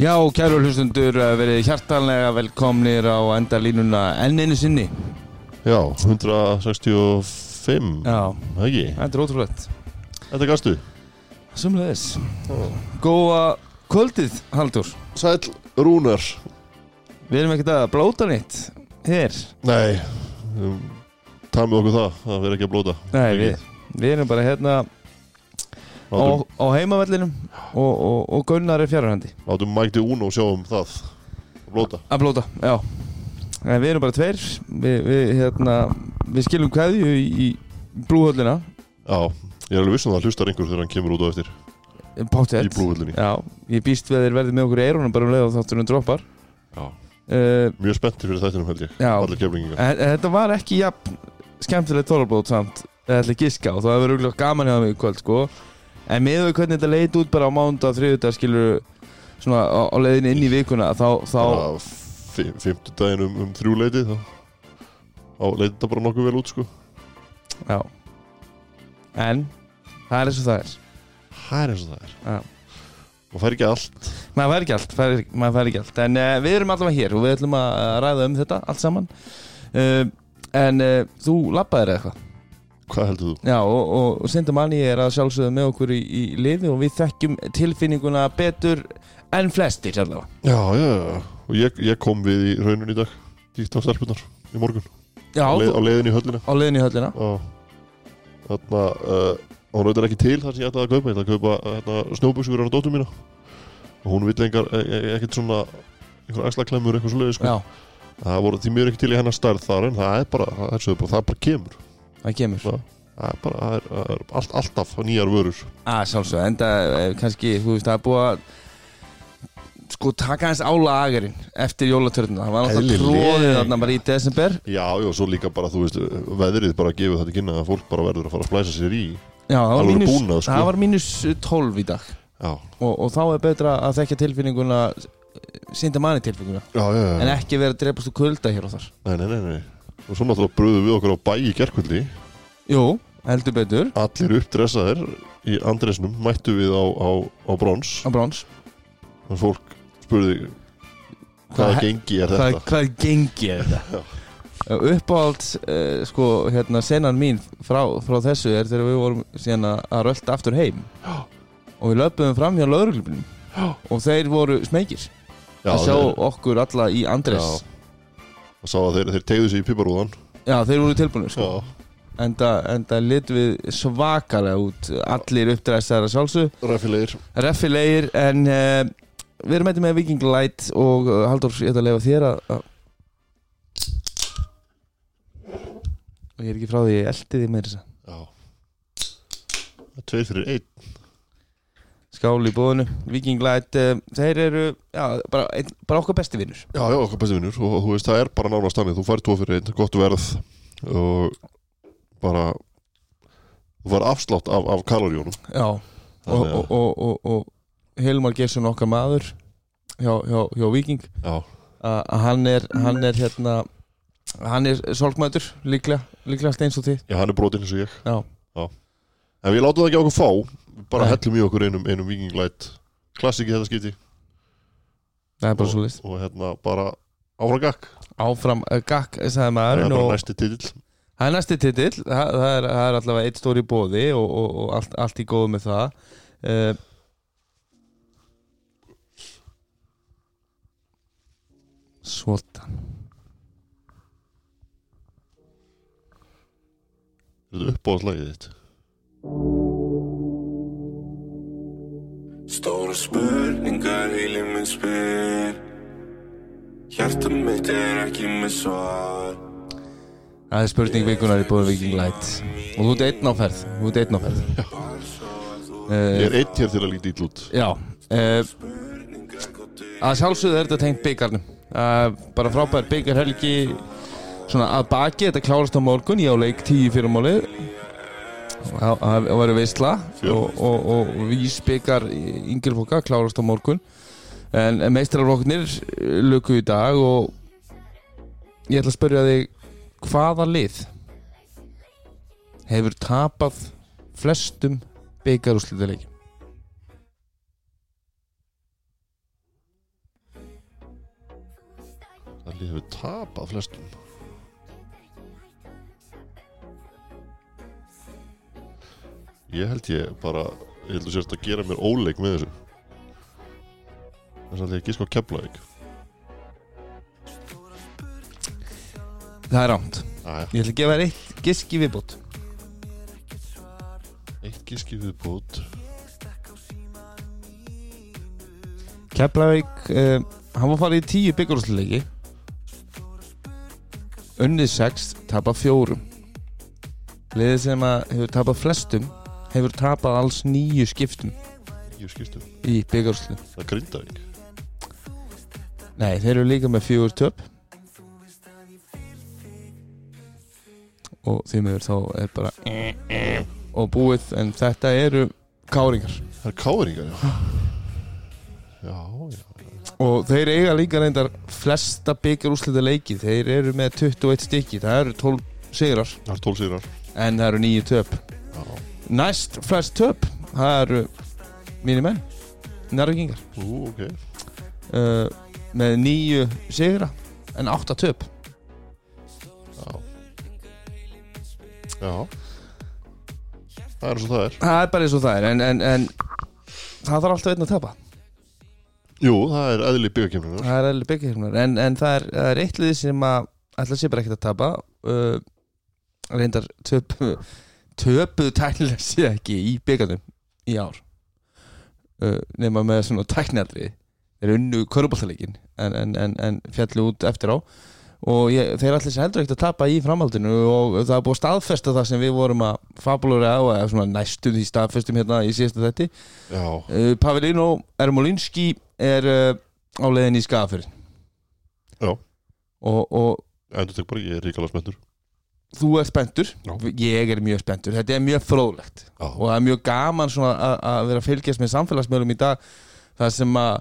Já, kæru hlustundur, verið hjartanlega velkomnir á endalínuna enn einu sinni. Já, 165 Já, ekki, þetta er ótrúlegt. þetta gastu Sumleðis. Góða kvöldið, Haldur. Sæll Rúnar Við erum ekkert að blóta nýtt hér. Nei, um, tamið okkur það Það verður ekki að blóta Nei, við, við erum bara hérna á, á heimavellinum og, og, og Gunnar er fjarrandi. látum de Uno sjá um það Blóta Að blóta, já. En við erum bara tveir. Við, við, hérna, við skilum kveðju í, í blúhöllina. Já, ég er alveg viss um það hlustar einhver þegar hann kemur út á eftir Páttið. Í blúhullinni Já, ég býst við að þeir verði með okkur í eyrunum bara um leið og þátturinn droppar. Já, Uh, mjög spenntir fyrir þættinum held ég Já. Allir keflinginga En en þetta var ekki jafn skemmtilegt tólarbót samt eða ætla að giska og það hefur auðvitað gaman hjá mig í kvöld sko en með við hvernig þetta leit út bara á mánda og þriðudag skilur svona á, á leiðinni inn í vikuna þá, þá Bara fimmtudaginn um, um þrjú leiti þá leiti þetta bara nokkuð vel út sko. Já. En það er eins og það er. Það er eins og það er. Já. Og fær ekki allt. Maður fær ekki allt, fær, maður fær ekki allt. En uh, við erum allavega hér og við ætlum að ræða um þetta allt saman. Uh, en uh, þú labbaðir eða eitthvað Hvað heldur þú? Já, og, og, og Sinda Manni er að sjálfsögðu með okkur í, í liði og við þekkjum tilfinninguna betur en flestir allavega. Já, já, já Og ég, ég kom við í raunun í dag Díkt á stelpunar í morgun Já, á, leið, á leiðin í höllina á liðin í höllina. Já Þarna uh, Hún rautar ekki til þar sem ég ætlaði að kaupa Ég ætlaði að kaupa hérna, snjóbuxur á dóttur mína Og hún vill engar e e ekkert svona einhver axlaklemmur eitthvað svo sko. Já, Það voru því mjög ekki til í hennar stærð þar En það er bara, það er, bara, það bara kemur það kemur. Það það er er, allt, alltaf nýjar vörur Að sjálfsögðu, enda eh, kannski, þú veist, það er búið að sko taka hans á lagerinn eftir jólatörnuna. Það var náttúrulega tróðið þarna bara í desember. Já, já, svo líka bara, þú veist, veðrið bara gefur þetta kynna að fólk bara verður að fara að splæsa sér í Já, það var mínus, búnað, sko. það var mínus 12 í dag og, og þá er betra að þekka tilfinninguna Sinda Manni tilfinninguna en ekki vera að drepast úr kulda hér og þar. Nei, nei, nei, nei Og svo náttúrulega bröðum við okkur á bæ í gerkvöldi Jú, heldur betur, Allir uppdressaðir í andresnum Mættu við á, á, á brons. Á brons. Og fólk spurði Hvaða Hvað- gengi er hvað, þetta? hvað gengi er þetta? Uppáhald uh, sko hérna senan mín frá, frá þessu er þegar við vorum síðan að, að rölda aftur heim. Já. og við löpum fram hjá lauruglubinum og þeir voru smekir. Já, að sjá þeir, okkur alla í Andres það sá að þeir, þeir tegðu sig í piparúðan. Já. þeir voru tilbúinu sko. Enda, enda lit við svakalega út. Allir uppdræstar að sjálfsög ræfilegir reffilegir en uh, við erum eitthvað með Viking Light og uh, Halldór, ég ætla að lefa þér að og ég er ekki frá því ég eldi því með þess að Já. Það Tveir fyrir einn skál í bóðinu, Viking Light uh, þeir eru, já, bara, ein, bara okkar besti vinnur. Já, já, okkar besti vinnur. Og þú veist, það er bara nánast þannig. Þú fær tvo fyrir einn, gott verð. Og bara þú fær afslátt af, af kaloríunum. Já, og, og, og, og, Hilmar Gersson okkar maður hjá, hjá, hjá Viking Já, að hann er, hann er hérna hann er solgmætur líklega, líklega eins og þið. Já, hann er brotinn eins og ég. Já, En við látum það ekki okkur fá bara Nei. hellum í okkur einum, einum Viking Light Klassiki þetta skipti. Það er bara og, svo list og hérna bara áfram gakk áfram uh, gakk, sagði Það er bara og næsti titill. Það er næsti titill. Það, það, er, það er allavega eitt stóri bóði og, og, og allt, allt í góðu með það. Uh, Svotan Er þetta uppáðslægið þitt? Stóra spurningar heilin minn spyr. Hjarta mitt er ekki með svar. Það er spurning vikunar í bóði Viking Light. Og þú ert einn á ferð þú ert einn á ferð. Ég uh, er einn hér til að líti ítl út. Já uh, að sjálfsögðu er þetta tengt byggarnum uh, bara frábær byggarhelgi svona að baki, þetta klárast á morgun ég á leik 10 fyrir málið það var veistla Fjör. og, og, og vísbyggar yngirfólka klárast á morgun. En meistrarfloknir luku í dag og ég ætla að spyrja þig hvaða lið hefur tapað flestum byggarúslítaleikjum Það líður við tapað flestum Ég held ég bara Ég held að sérst að gera mér óleik með þessu. Þess að ég gíska á Keflavík. Það er rámt Æja, Ég ætla að gefa þér eitt giski viðbútt eitt gíski viðbútt Keflavík uh, Hann var farið í tíu byggjurúsleiki Unnið sex Tapað fjórum. Liðið sem að hefur tapað flestum Hefur tapað alls nýju skiptum. Ég skiptum? Í byggjurúslu Það er Grindavík. Nei, þeir eru líka með fjögur töp. Og því miður þá er bara Og búið En þetta eru káringar. Það er káringar, já. Já, já. Og þeir eiga líka reyndar flesta byggjurúslita leiki. Þeir eru með 21 stykki. Það eru 12 sigrar. Það er tólsýrar En það eru nýju töp. Já, Næst flest töp Það eru mínir menn Nærvíkingar ú, ok. Uh, Með nýju sigra En átta töp. Já. Já. Það er svo það er. Það er bara eins og það er En, en, en það þarf alltaf einn að tapa. Jú, það er eðli byggakemlunar Það er alveg byggjum En, en það, er, það er eitt lið sem að ætla sér bara ekkert að tapa. Uh, Reyndar töp Töpuðu tæknilega sé ekki í byggjum Í ár. Uh, Nefna með svona tæknialdri Þeir unnu köruboltaleikin en, en, en, en fjallu út eftir á. Og ég, þeir allir sér heldur ekkert að tapa í framhaldinu og það er búið að staðfesta það sem við vorum að fabulura á eða svona næstum því staðfestum hérna í síðasta þetti Já, uh, Pavelino Ermolinski er uh, á leiðin í skafur Já. og, og endur tek bara, ég er ríkala spenntur þú er spenntur. Já. ég er mjög spenntur, þetta er mjög fróðlegt. Já, og það er mjög gaman að- vera að fylgjast með samfélagsmiðlum í dag það sem að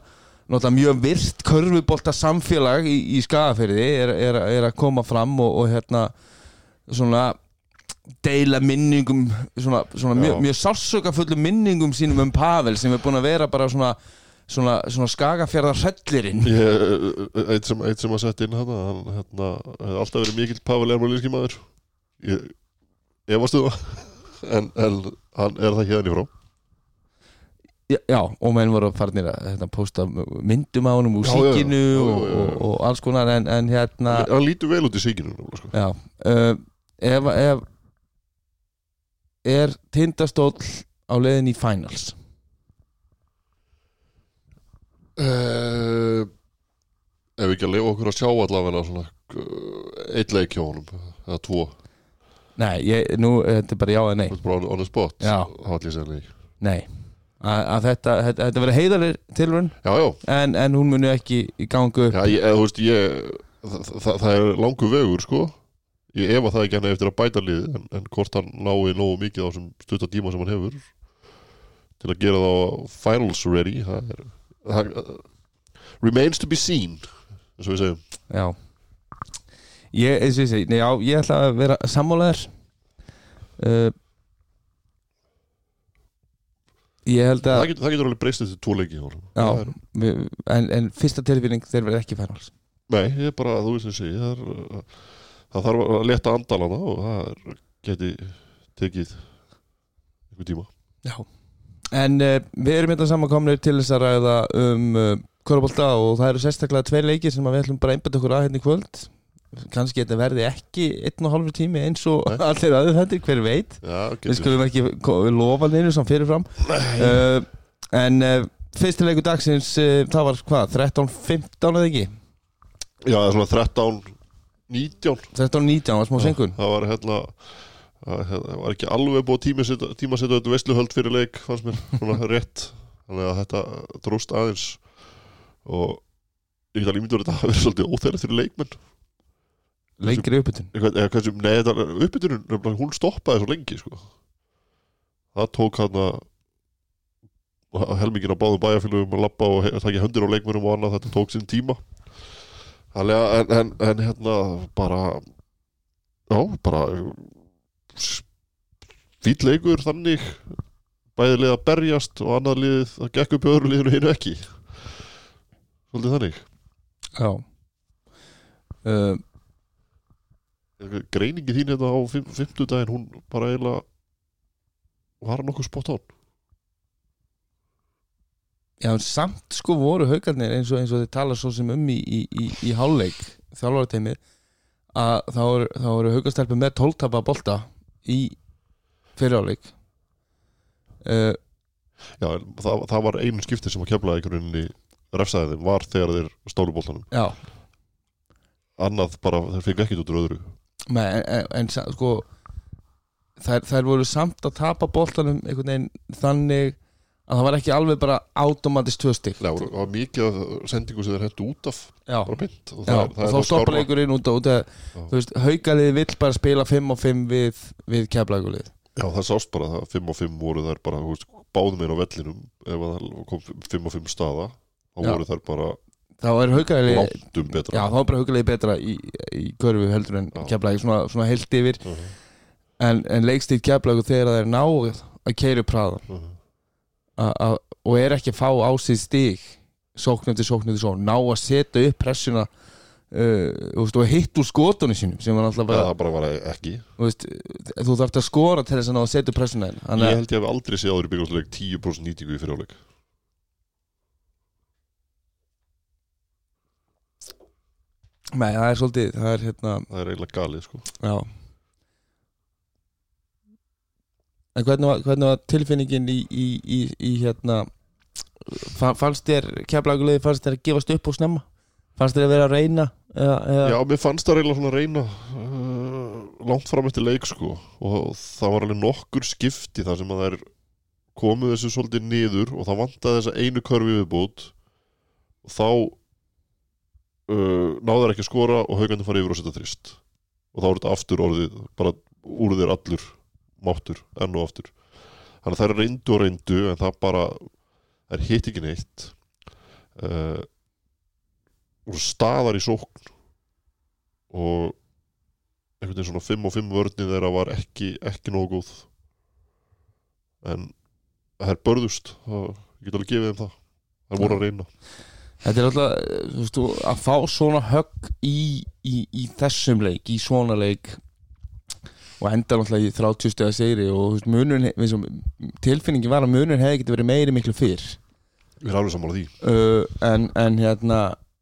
nota mjög virt körfubolta samfélag í, í skafafyrði er, er, er að koma fram og, og hérna svona deila minningum svona, svona mjög, mjög sársökafullum minningum sínum um Pavel sem er búin að vera bara svona svona, svona skagafjörðar hrellirinn ég, eitt sem, eitt sem að setja inn hérna, hann hérna, hefði alltaf verið mikill Pavel Ermolínski maður ég efastu það en, en hann er það hérna í frá? Já, og menn voru að hérna, posta myndum á úr Já, já, já. síkinu og, og, og alls konar en, en hérna hann, hann lítur vel út í síkinu sko. Já uh, ef, ef Er tindastóll á leiðin í finals? Uh, ef ekki að lifa okkur að sjá allavega uh, eitt leik hjá honum eða tvo, Nei, ég, nú, þetta er bara já eða nei. Þetta er bara on, the spot að leik. Nei. Að, að þetta, þetta, þetta verður heiðalir já, en, en hún muni ekki í gangu já ég, eða, þú veist ég það, það, það er langu vegur sko. Ég efa það ekki hann eftir að bæta liðið en, en hvort hann nái nógu mikið á þessum stutta tíma sem hann hefur til að gera þá finals ready það er það, uh, remains to be seen eins og við segjum. Já Ég, eins og ég segi, nei, já, ég ætla að vera sammálaður. Uh, Ég held að það getur, það getur alveg breyst eftir tvo leiki. Já. Er, en, en fyrsta tilfinning þeir verða ekki finals. Nei, ég er bara, þú veist að segja það, það þarf að leta andalana og það er, geti tekið einhver tíma. Já. En uh, við erum hérna samankomnir til þess að ræða um uh, Körbólta og það eru sérstaklega tveir leikir sem að við ætlum bara að einbæta okkur að hérna í kvöld kannski þetta verði ekki einn og hálfur tími eins og Nei. allir aðeins þetta, hver veit? Já, við skulum ekki lofa neinu sem fyrirfram. Uh, en uh, fyrsti leikur dagsins uh, það var hvað, 13-15 eða ekki? Já, það er svona 13 19 13-19 var smá senkun Það var hérna það það var ekki alveg búið tímasetta tímasetta þetta veisluhöld fyrir leik fannst mér svona rétt. Þannig að þetta dróst aðeins. Og ég get alveg ímyndur að þetta hafi verið svolítið óþægilegt fyrir leikmenn í uppbytun nefnilega, hún stoppaði svo lengi sko. það tók hann að helmingin á báðum bæjarfélugum að lappa og taka hendur á leikmennum og annað þetta tók sinn tíma. Þannig að en, en, en hérna bara já, bara fýll leikur þannig. Bæði lið að berjast og annað liðið það gekk upp í öðru liðinu hinu ekki. Svolítið þannig. Já. Uh, greiningi þín þetta á fimm, fimmtudaginn hún bara eiginlega var nokkuð spot on? Já, samt sko voru haugarnir eins og, eins og þeir tala svo sem um í, í, í, í hálfleik þjálfarateimi að þá voru haugastelpi með tóltapa bolta í fyrirháleik uh, Já, en það, það var einu skipti sem að kemla einhvern veginn í refsaði þeim var þegar þeir stólu bóltanum Já, annað bara, þeir fengi ekkit út úr öðru en, en, en sko þær, þær voru samt að tapa boltanum einhvern veginn þannig að það var ekki alveg bara automatist tvö stík Já, það var mikið af sendingu sem þeir hendu út af Já, mynd og Já, og þá þá stoppa skárra. leikurinn út, að, þú veist, haugaliði vill bara spila 5 og 5 við, við keflaugulið Já, það sást bara það 5 og 5 voru þær bara veist, báðum einn á vellinum ef að það kom 5 og 5 staða þá voru þær bara þá er betra Já, þá er bara haugaliði betra í, í körfu heldur en Já. keflaug, svona, svona heilt yfir Mhm, en, en leikstíð keflaug þegar það er ná að keiri praða mhm. a- a- og er ekki að fá á sig stig sóknandi, sóknandi, sóknandi ná að setja upp pressuna uh, og hitt úr skotunum sínum sem var alltaf bara, það bara var ekki veist þú þarft að skora til þess að ná að setja upp pressuna þína. Ég að, held ég hef aldrei séð áður í byggjumsleik 10% nýtingu í fyriráleik nei, það er svolítið það er hérna, Það er eiginlega galið sko. Já. En hvernig var, hvernig var tilfinningin í, í, í, í hérna fa- fannst þér keflagulegði, fannst þér að gefast upp og snemma? Fannst þér að vera að reyna eða, eða, Já, mér fannst það eiginlega svona að reyna uh, langt fram eftir leik sko. Og það var alveg nokkur skipti þar sem að þær komu þessu svolítið niður og það vantaði þessa einu körfi viðbútt og þá uh, náðu þær ekki að skora og haugandi fara yfir og setja þrist. Og þá er þetta aftur orðið bara úr þér allur máttur, enn og aftur. Þannig að þær reyndu og reyndu en það bara þær hitt ekki neitt. Uh, og staðar í sókn. Og einhvern veginn svona 5 og 5 vörnið þeirra var ekki, ekki nógu góð. En þær börðust það, ég get alveg gefið þeim það. Þær voru að reyna Þetta er alltaf, eh, þú veist, að fá svona högg í, í, í þessum leik, í svona leik og enda náttúrulega í 30 steg að segri og veist, og tilfinningin var að munurinn hefði getið verið meiri miklu fyrr. Við erum alveg sammála því. Uh, en, en hérna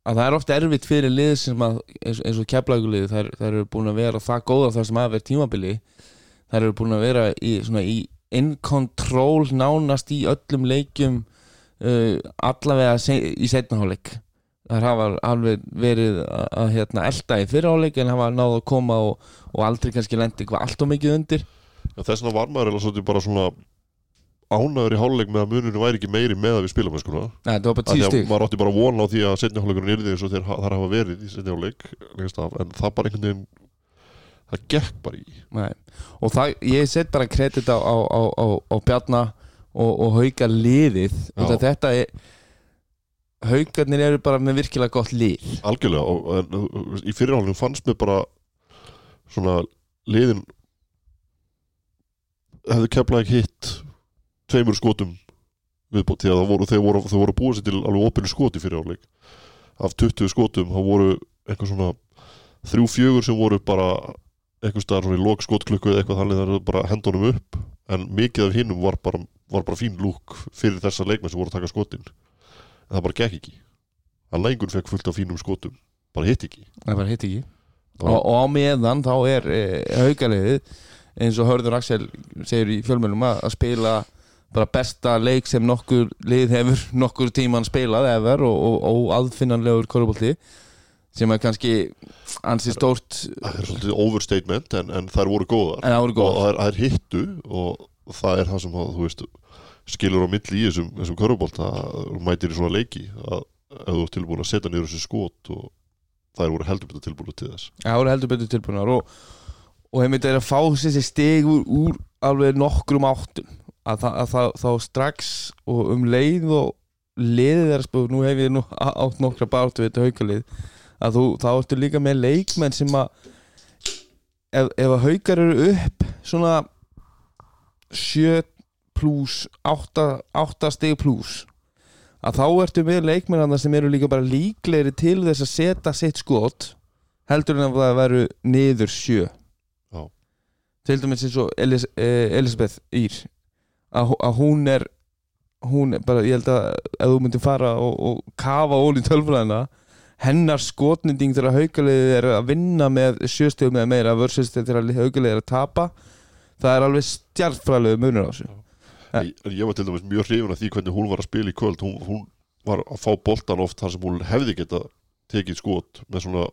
að það er ofta erfitt fyrir lið sem að eins, eins og keflagulið, þær, þær eru búin að vera það góða þar sem að vera tímabili þær eru búin að vera í, svona, í in control nánast í öllum leikjum uh, allavega se í setnaháleik þar hafa alveg verið að, að hérna, elda í fyrirháleik en hafa náð að koma og, og aldrei kannski lendi eitthvað allt og mikið undir en þess vegna var maður eða svolítið bara svona ánæður í háluleik með að munurinn væri ekki meiri með að við spilum sko. Nei, það var bara því tíu að stig maður átti bara von á því að setni hálfleikurinn yrði eins og þeir þar hafa verið í lengst af, en það bara einhvern veginn það gekk bara í Nei. og það, ég set bara kredit á, á, á, á, á Bjarna og, og hauga liðið. Þetta er haugarnir eru bara með virkilega gott lið. Algjörlega, og, en, í fyrirhálfleikum fannst mér bara svona liðin hefðu keflað ekki hitt tveimur skotum viðbót, því að það voru, voru, voru búið sér til alveg opinu skot í fyrirhálfleik af 20 skotum, þá voru eitthvað svona þrjú fjögur sem voru bara eitthvað staðar svona í lok skotklukku eða eitthvað þannig það er bara hendunum upp en mikið af hinnum var bara, var bara fín lúk fyrir þessa leikmenn sem voru að taka skotin. En það bara gekk ekki. Að lengur fekk fullt af fínum skotum bara hitt ekki. Bara hitt ekki. Og, og á meðan þá er e, haugaliðið eins og Hörður Axel segir í fjölmjölum að, að spila bara besta leik sem nokkur lið hefur nokkur tíman spilað efer og, og, og aðfinnanlegur korfbólti sem er kannski ansi stórt það er svolítið overstatement en, en þær voru góðar. Það voru og það er, það er hittu og það er það sem að, þú veist skilur á milli í þessum, þessum körfubolt að þú mætir í svona leiki að þú ert tilbúin að setja niður þessi skot og þær voru heldur betur tilbúin til þess. Það voru heldur betur tilbúinar og, og heimilt er að fá þessi stig úr, úr alveg nokkrum áttum. Að, það, að það, þá strax og um leið og liðið er að spjóð, nú hef ég nú átt nokkra bártu við þetta haukalið að þú, þá ertu líka með leikmenn sem að ef, ef að haukar eru upp svona 7 pluss 8, 8 stig pluss að þá ertu með leikmenn sem eru líka bara líklegri til þess að setja sitt skot heldur en að það veru niður sjö Já. til dæmis eins og Elis, eh, Elisabeth Ír að, að hún er hún er bara, ég held að ef þú myndir fara og, og kafa ól í tölfræðina hennar skotninding þegar haugaliðið er að vinna með sjöstegum eða meira versus þegar haugaliðið er að tapa það er alveg stjartfræðilegu munur á þessu. Ég, en ég var til dæmis mjög hrifun af því hvernig hún var að spila í kvöld. Hún, hún var að fá boltan oft þar sem hún hefði geta tekið skot með svona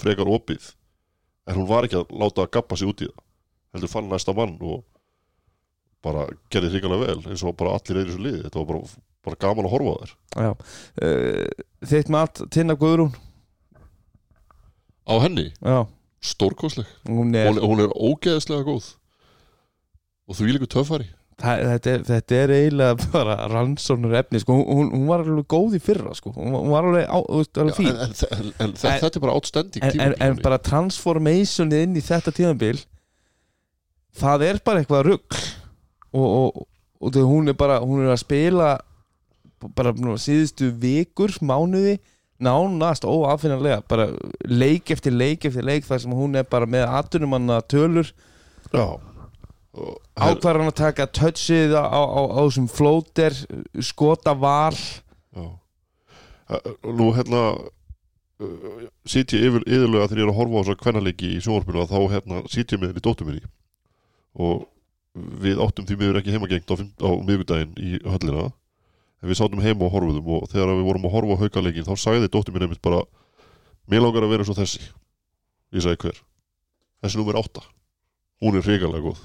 frekar opið. En hún var ekki að láta að gappa sig út í það. Heldur fann næsta mann og bara gerði hrikalega vel eins og bara allir er í þessu liði. Þetta var bara, bara gaman að horfa á þær. Já. Uh, þitt mat, Tinna Guðrún? Á henni, Já, stórkosleg hún er, hún, er ógeðslega góð. Og þú líka töffari. Það, þetta, þetta er eiginlega bara rannsóknur efni sko. hún, hún, var alveg góð í fyrra sko. hún, var- alveg, á, alveg Já, fín. en, en, en, en, þetta er bara outstanding en, en, bara transformationið inn í þetta tíðanbíl það er bara eitthvað rugg og, og, og þegar hún er bara hún er að spila bara nú, síðustu vikur, mánuði nánast óafinanlega bara leik eftir leik eftir leik þar sem hún er bara með atvinnumanna tölur. Já. Ákvarðan að taka touchið á, á, á, á þessum flóter skota val. Já. Nú hérna uh, sít ég yfir, yfirlega þegar ég er að horfa á þessar kvennaleiki í sjónvarpinu að þá hérna sít ég með henni dóttur minni. Og við áttum því miður ekki heimagengt á, fimm- á miðgudaginn í höllina við sátum heima og horfuðum og þegar við vorum að horfa á haukaleikin þá sagði dóttur minni einmitt bara mér langar að vera svo þessi. Ég sagði hver? Þessi nummer átta. Hún er hrikalega góð.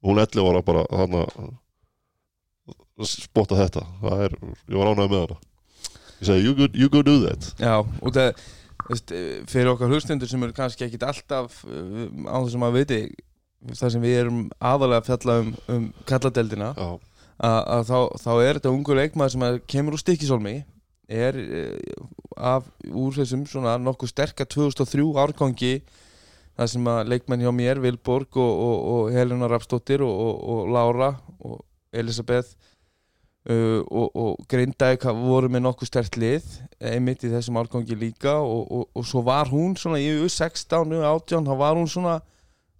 Og hún 11 ára bara þarna að spotta þetta. Það er, ég var ánægð með hana. Ég segi, you go, you go do that. Já, og það eh, fyrir okkar hlustendur sem eru kannski ekkit alltaf uh, á þessum að viti það sem við erum aðalega að fjalla um, um kalladeldina já, að, þá, þá er þetta ungur leikmaður sem kemur úr stikkisólmi er uh, af úr þessum svona nokkuð sterka 2003 árgangi það sem að leikmenn hjá mér, Vilborg og, og, og Helena Rapsdóttir og, og, Lára og Elisabeth uh, og, Grindavík voru með nokkuð stert lið einmitt í þessum árgangi líka og svo var hún svona í U16, U18 þá var hún svona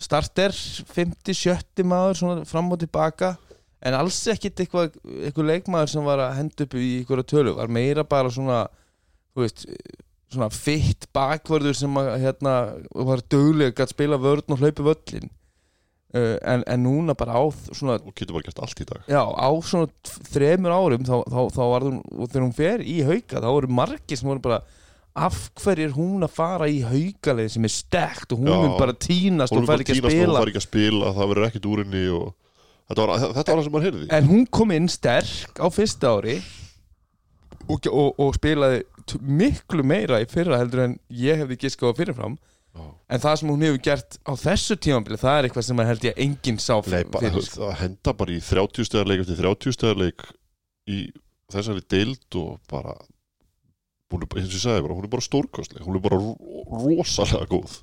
starter 50-70 maður svona fram og tilbaka en alls ekkit eitthvað, eitthvað leikmaður sem var að henda upp í einhverja tölu var meira bara svona veist, svona fitt bakvörður sem að, hérna, var duglega að spila vörn og hlaupi völlin uh, en, en núna bara á svona og getur bara gert allt í dag. Já, á svona þremur árum þá, þá, þá var hún, og þegar hún fer í hauka þá voru margir sem voru bara af hverju er hún að fara í haukaleið sem er stekt og hún Já. mun bara tínast og er fær ekki að tínast og spila? fær ekki að spila það verður ekkert úr henni og þetta var, þetta var það sem maður heyrði. En hún kom inn sterk á fyrsta ári og, og, og spilaði miklu meira í fyrra heldur en ég hefði giskað á fyrirfram. Já. en það sem hún hefur gert á þessu tímabili það er eitthvað sem að held ég að enginn sá Nei, fyrir það henda bara í 30 stegarleik eftir 30 stegarleik í þessari deild og bara hún er, bara, hún er bara stórkostleg. Hún er bara ro- rosalega góð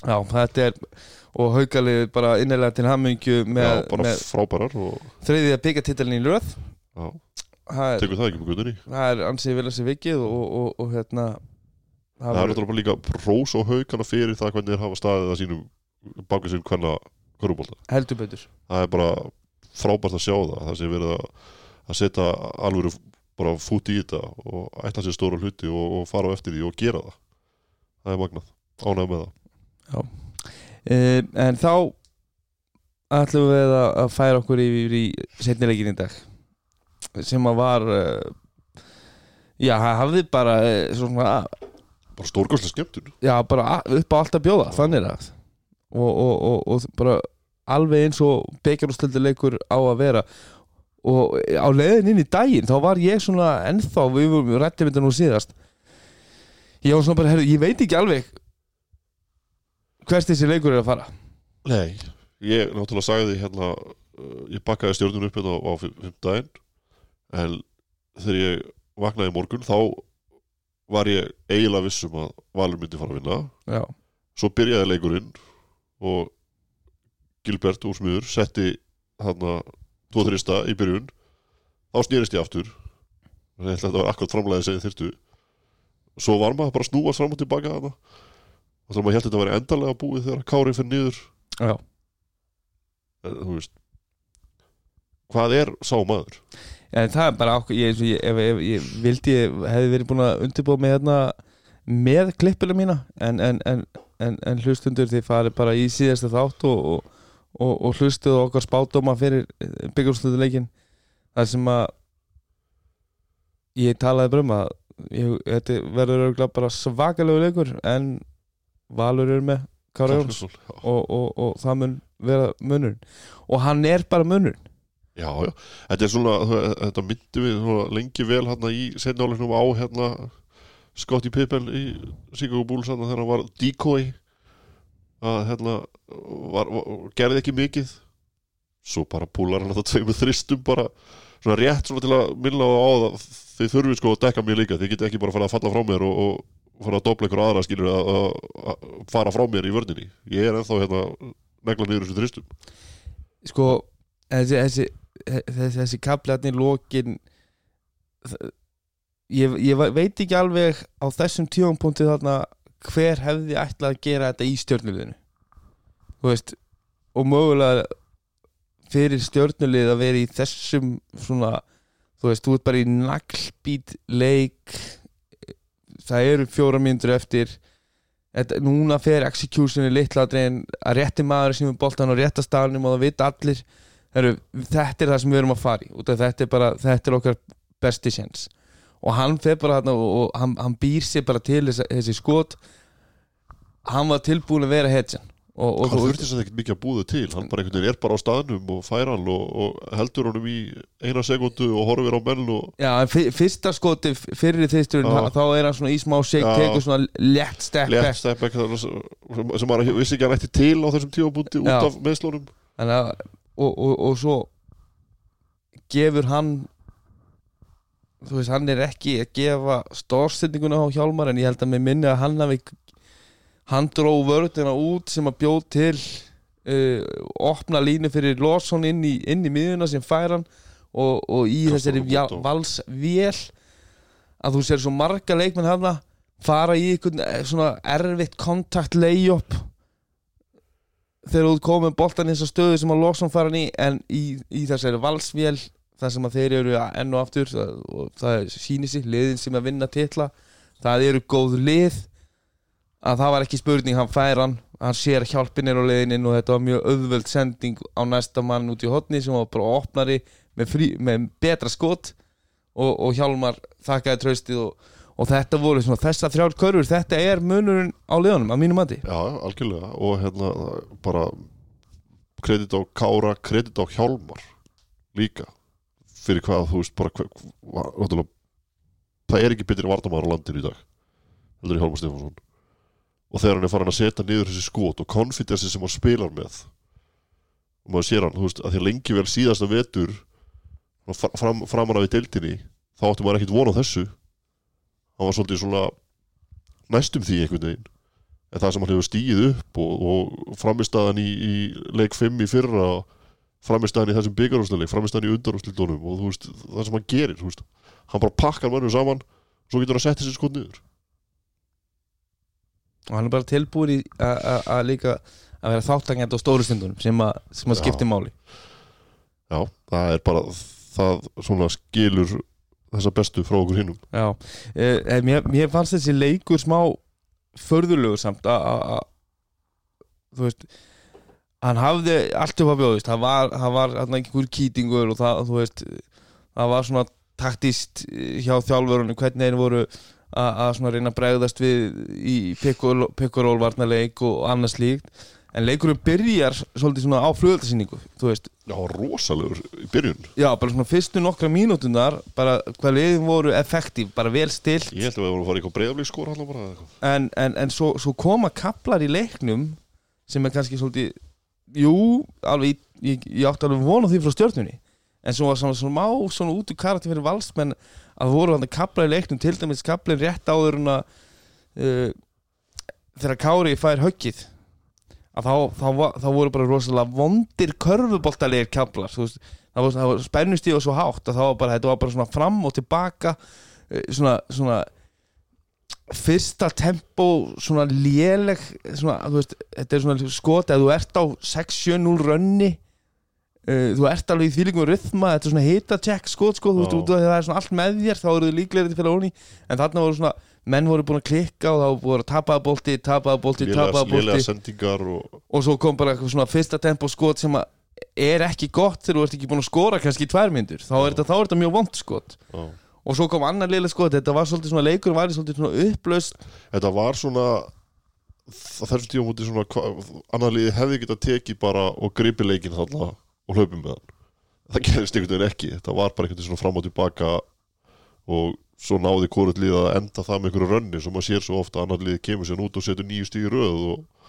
Já, þetta er og haukalið bara innilega til hammingju með, Já, bara með frábærar og þriðja byggatitælinn í löð já, tekur það ekki með guðunni það er ansið vel að sé vikið og, og, og hérna það er náttúrulega líka rós og haugana fyrir það hvernig þeir hafa staðið að sínum bakið sinn hvernig hverjubólta heldur betur. Það er bara frábært að sjá það það sé verið að, að setja alvöru bara fút í þetta og ætla sér stóra hluti og, og fara á eftir því og gera það. Það er magnað, ánægð með það uh, en þá ætlum við að, að færa okkur yfir í setnilegin í dag sem að var uh, já, hafði bara uh, svona, bara stórkostlega skemmtun. Já, bara upp á allt að bjóða, þannig að og, og, og, og bara alveg eins og byggjarústildileikur á að vera. Og á leiðin inn í daginn þá var ég svona ennþá, við vorum rættið þetta nú síðast. Ég var svona bara, herru, ég veit ekki alveg hvers þessi leikur er að fara? Nei, ég náttúrulega sagði hérna uh, ég bakkaði stjórnum upp hérna á, á fimm fimm daginn en þegar ég vaknaði morgun þá var ég eiginlega vissum að Valur myndi fara að vinna. Já, svo byrjaði leikurinn og Gilbert úr smiður setti hann tvo þrista í byrjun. Þá snýrist ég aftur. Þannig að þetta var akkurat framlega að segja þyrstu svo var maður bara að snúast fram og tilbaka þarna og þá maður held þetta að vera endalega búið þegar Kári fyrir niður. Já. en, þú veist hvað er sá maður? En það er bara okkur, ég, ég, ef, ef, ég vildi ég hefði verið búin að undirbúa með hérna með klippuna mína en, en, en, en, en hlustundur þið farið bara í síðasta þátt og, og, og, og hlustuðu okkar spátdóma fyrir byggjumslutuleikin þar sem að ég talaði bara um að ég, þetta verður örgulega bara svakalegu leikur en Valur er með Kára Jóns. Og, og, og það mun vera munurinn. Og hann er bara munurinn. Já, já, þetta er svona þetta myndi við lengi vel hérna í setnáleiknum á hérna Scottie Pippen í Chicago Bulls hérna, þegar hann var decoy. Að hérna var, var, gerði ekki mikið. Svo bara púlar hann þetta tveimur þristum bara svona rétt svona til að minna á það þið þurfið sko að dekka mér líka. Þið getið ekki bara að að falla frá mér og, og fara að dobla ykkur aðra skilur að, að, fara frá mér í vörninni. Ég er ennþá hérna negla niður þessu þristum. Sko þessi, þessi, þessi, þessi kaplarnir lokin þ- ég, ég ve- veit ekki alveg á þessum tífampunkti þarna hver hefði ætlað að gera þetta í stjórnuliðinu þú veist og mögulega fyrir stjórnulið að vera í þessum svona þú veist, þú ert bara í naglbít leik það eru fjóra mínútur eftir. Þetta, núna fer executioni litla en að rétti maður sem er boltan á rétta staðnum og það vita allir. Heru, þetta er það sem við erum að af þetta er bara, þetta er okkar besti sjens og hann fer bara þarna og, og hann, hann býr sér bara til þessi, þessi skot. Hann var tilbúin að vera hetjan og, og, hann þurfti þess ekkert mikið að búða til hann bara einhvern veginn er bara á staðnum og fær hann og, og heldur honum í eina sekundu og horfir á menn og já, fyrsta skoti fyrir þýsturinn, Já. þá er hann svona í smá shake, Já. tekur svona létt step back. step back sem, maður vissi ekki að hann ætti til á þessum tífabúndi út af meðslónum að, og, og, og svo gefur hann þú veist, hann er ekki að gefa stórstendinguna á Hjálmar en ég held að mér minni að hann hafi hann dró vörðina út sem að bjóð til uh, opna línu fyrir Lawson inn í, inn í miðuna sem fær hann og, og í þessari valsvél. Að þú sér svo marga leikmenn hana fara í einhvern eh, svona erfitt kontakt layup. Þegar þú komið boltan í þessa stöðu sem að Lawson fara hann í en í, í þessari valsvél þar sem að þeir eru enn og aftur það, og það sýnir sig, liðin sem að vinna titla það eru góð lið að það var ekki spurning hann fær hann, hann sér hjálpin er á leiðinin og þetta var mjög auðvöld sending á næsta mann út í hotni sem var bara opnari með, frí, með betra skot og, og Hjálmar þakkaði tröstið og, og þetta voru svona þessa þrjár körfur, þetta er munurinn á liðunum að mínum mati. Já, algjörlega. Og hérna bara kredit á Kára, kredit á Hjálmar líka. Fyrir hvað þú veist bara hver, hva, það er ekki betri vartamæður á landinu í dag heldur í Hjálmar Stefánsson og þegar hann er farin að setja niður þessi skot og konfidensi sem hann spilar með. Og maður sér hann, þú veist, að því lengi vel síðasta vetur fram, fram, framan af í deildinni þá átti maður ekkit von á þessu. Hann var svolítið svona næstum því einhvern veginn. En það sem hann hefur stíð upp og, og framistaðan í, í leik 5 í fyrra framistaðan í þessum byggarúsleik framistaðan í undarúsleitunum og þú veist, það sem hann gerir þú veist, hann bara pakkar mönnum saman svo getur hann að setja sér skot niður og hann er bara tilbúin í að- líka að vera þáttangjandi á stóru stundunum sem að, sem að skipti máli. Já, það er bara það svona skilur þessa bestu frá okkur hinnum Já, eh, mér, mér fannst þessi leikur smá förðulegur samt að- þú veist hann hafði allt upp að bjóðist það var, það var einhver kýtingur og það, þú veist það var svona taktist hjá þjálfurunum hvernig þeir voru að, svona reyna að bregðast við í pikkuról varnarleik og annars líkt en leikurinn byrjar svolítið svona á flugöldasýningu þú veist, já, rosalegur í byrjun. Já, bara svona fyrstu nokkra mínútunar bara hvað leiðin voru effektív, bara vel stilt. Ég held að við vorum að fara í eitthvað eitthvað. en, en, en svo, svo koma kaplar í leiknum sem er kannski svolítið jú, alveg ég, ég átti alveg vona því frá stjórnunni en svo var svona, svona má svona út úr karakter fyrir valsmenn að voru hann kaplar í leiknum til dæmis kaplin rétt áður en að uh, þegar Kári fær höggið að þá, þá, þá voru bara rosalega vondir körfuboltalegir kaplar veist, það var, var spennustíð og svo hátt að það var bara, þetta var bara svona fram og tilbaka eh, svona, svona fyrsta tempo svona léleg svona, veist, þetta er svona skot að þú ert á 6-7-0 rönni uh, þú ert alveg í þýlingum rytma, þetta er svona hita check skot sko, þú veist, út af því að það er svona allt með þér þá eru þau líklegri til fyrir óni en þarna voru svona, menn voru búin að klikka og þá voru að tapaða bolti, tapaða bolti, tapaða sendingar og og svo kom bara svona fyrsta tempo skot sem er ekki gott þegar þú ert ekki búin að skora kannski í tvær myndur, þá er þetta, mjög vond skot. Já. og svo kom annar liðlega skot, þetta var svolítið svona leikur var svolítið svona upplaust þetta var svona þessum tíum múti svona liði hefði getað tekið bara og gripi leikin þarna og hlaupið með hann. Það gerist einhvern veginn ekki. Þetta var bara einhvern veginn svona fram og tilbaka og svo náði hvort lið að enda það með einhverju rönni sem maður sér svo ofta annað lið kemur sér út og setur nýju stíð í röð og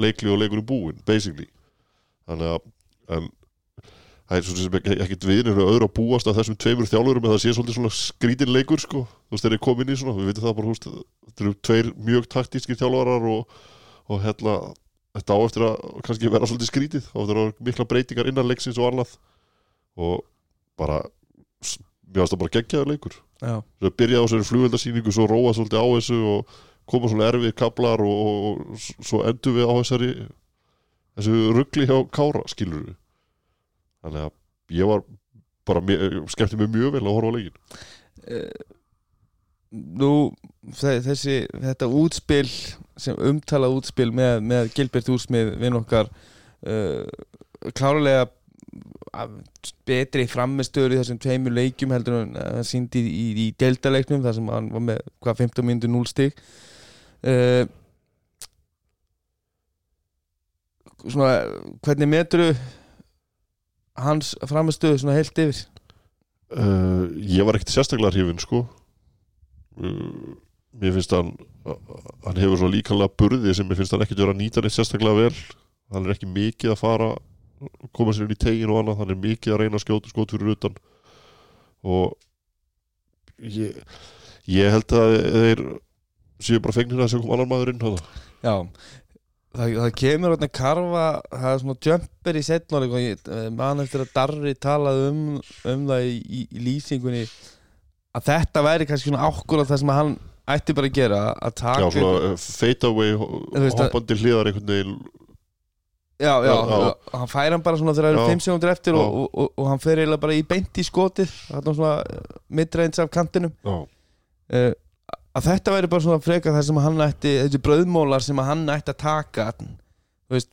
leikli og leikur í búin basically. Þannig að en, það er svona sem ekki, ekkit við eru öðru að búast að þessum tveimur þjálfurum en það sé svolítið svona skrítin leikur sko þú veist þeir eru komin í svona, við veitum það bara þú veist, þetta eru tveir mjög taktískir þjálfarar og, og hérna þetta á eftir að kannski vera svolítið skrítið. Á eftir að mikla breytingar innan leiksins og annað. Og bara finnst það bara geggjaður leikur. Svo byrjaði á þessari flugveldasýningu svo róa svolítið á þessu og koma svona erfið kaplar og, og, og svo endur við á þessari þessu ruggli hjá Kára skilur við þannig að ég var bara mjög- skemmti mig mjög vel að horfa á leikin nú þe- þessi, þetta útspil sem umtala útspil með, með Gilbert Úrsmið vinn okkar uh, klárlega af- betri frammistöður í þessum tveimur leikjum heldur en hann síndi í, í, í deltaleiknum þar sem hann var með hvað 15 mínútur 0 stig. Uh, svona hvernig metru hans frammistöðu svona heilt yfir? Uh, ég var ekkert sérstaklega hrifin sko. Uh, mér finnst hann hann hefur svo líkanlega burði sem mér finnst hann ekkert vera að nýta neitt sérstaklega vel hann er ekki mikið að fara koma sér inn í tegin og annað hann er mikið að reyna að skjóta skot fyrir utan og ég, ég held að þeir séu bara fengnir að sem kom annar maður inn. Já, það, það kemur hérna karfa, það er svona jumper í ég eh, man eftir að Darri talaði um, um það í, í, í lýsingunni að þetta væri kannski svona ákkurat það sem hann ætti bara að gera að taka já, svona uh, fade away hoppandi hliðar einhvern veginn. Já, já, og hann fær hann bara svona þegar það eru Já. 5 sekundur eftir og, og, og, og hann fer eiginlega bara í beint í skotið þarna svona midreins af kantinum. Uh, að þetta væri bara svona freka það sem hann ætti þessi brauðmólar sem hann ætti að taka þú veist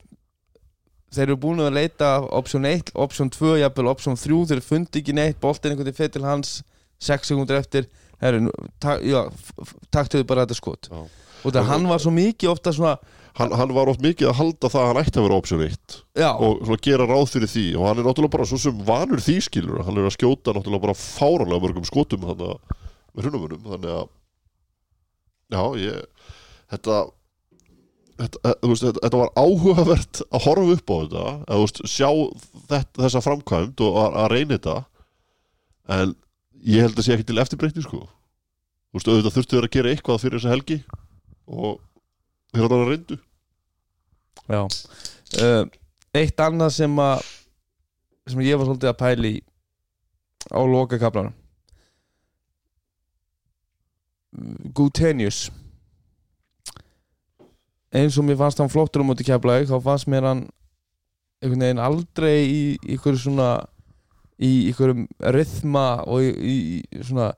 þeir eru búin að leita option 1 option 2, jafnvel option 3 þeir fundi ekki neitt, boltin einhvern veginn fyrir til hans 6 sekundur eftir herru, nú, ta já, f- f- taktuðu bara þetta skot. Já. og það hann var svo mikið ofta svona Hann, hann var oft mikið að halda það að hann ætti að vera option 1 já, og svona gera ráð fyrir því. Og hann er náttúrulega bara svo sem vanur því skilur. Hann er að skjóta náttúrulega bara fáranlega mörgum skotum þannig að með hrunumunum þannig að já ég þetta Þetta, eh, veist, þetta, þetta var áhugavert að horfa upp á þetta. Að, veist, sjá þetta, þessa framkvæmd og að, að reyna þetta. En ég held að sé ekki til eftirbreytni sko. Þú veist, auðvitað þurftu þeir að gera eitthvað fyrir þessa helgi og þeir að reyndu. Já. Uh, eitt annað sem að sem ég var svolítið að pæli í á loka kaplanum Gutenius. Eins og mér fannst hann flottur á móti keflaug þá fannst mér hann einhvern veginn aldrei í ykkur svona í ykkurum rythma og í, í, svona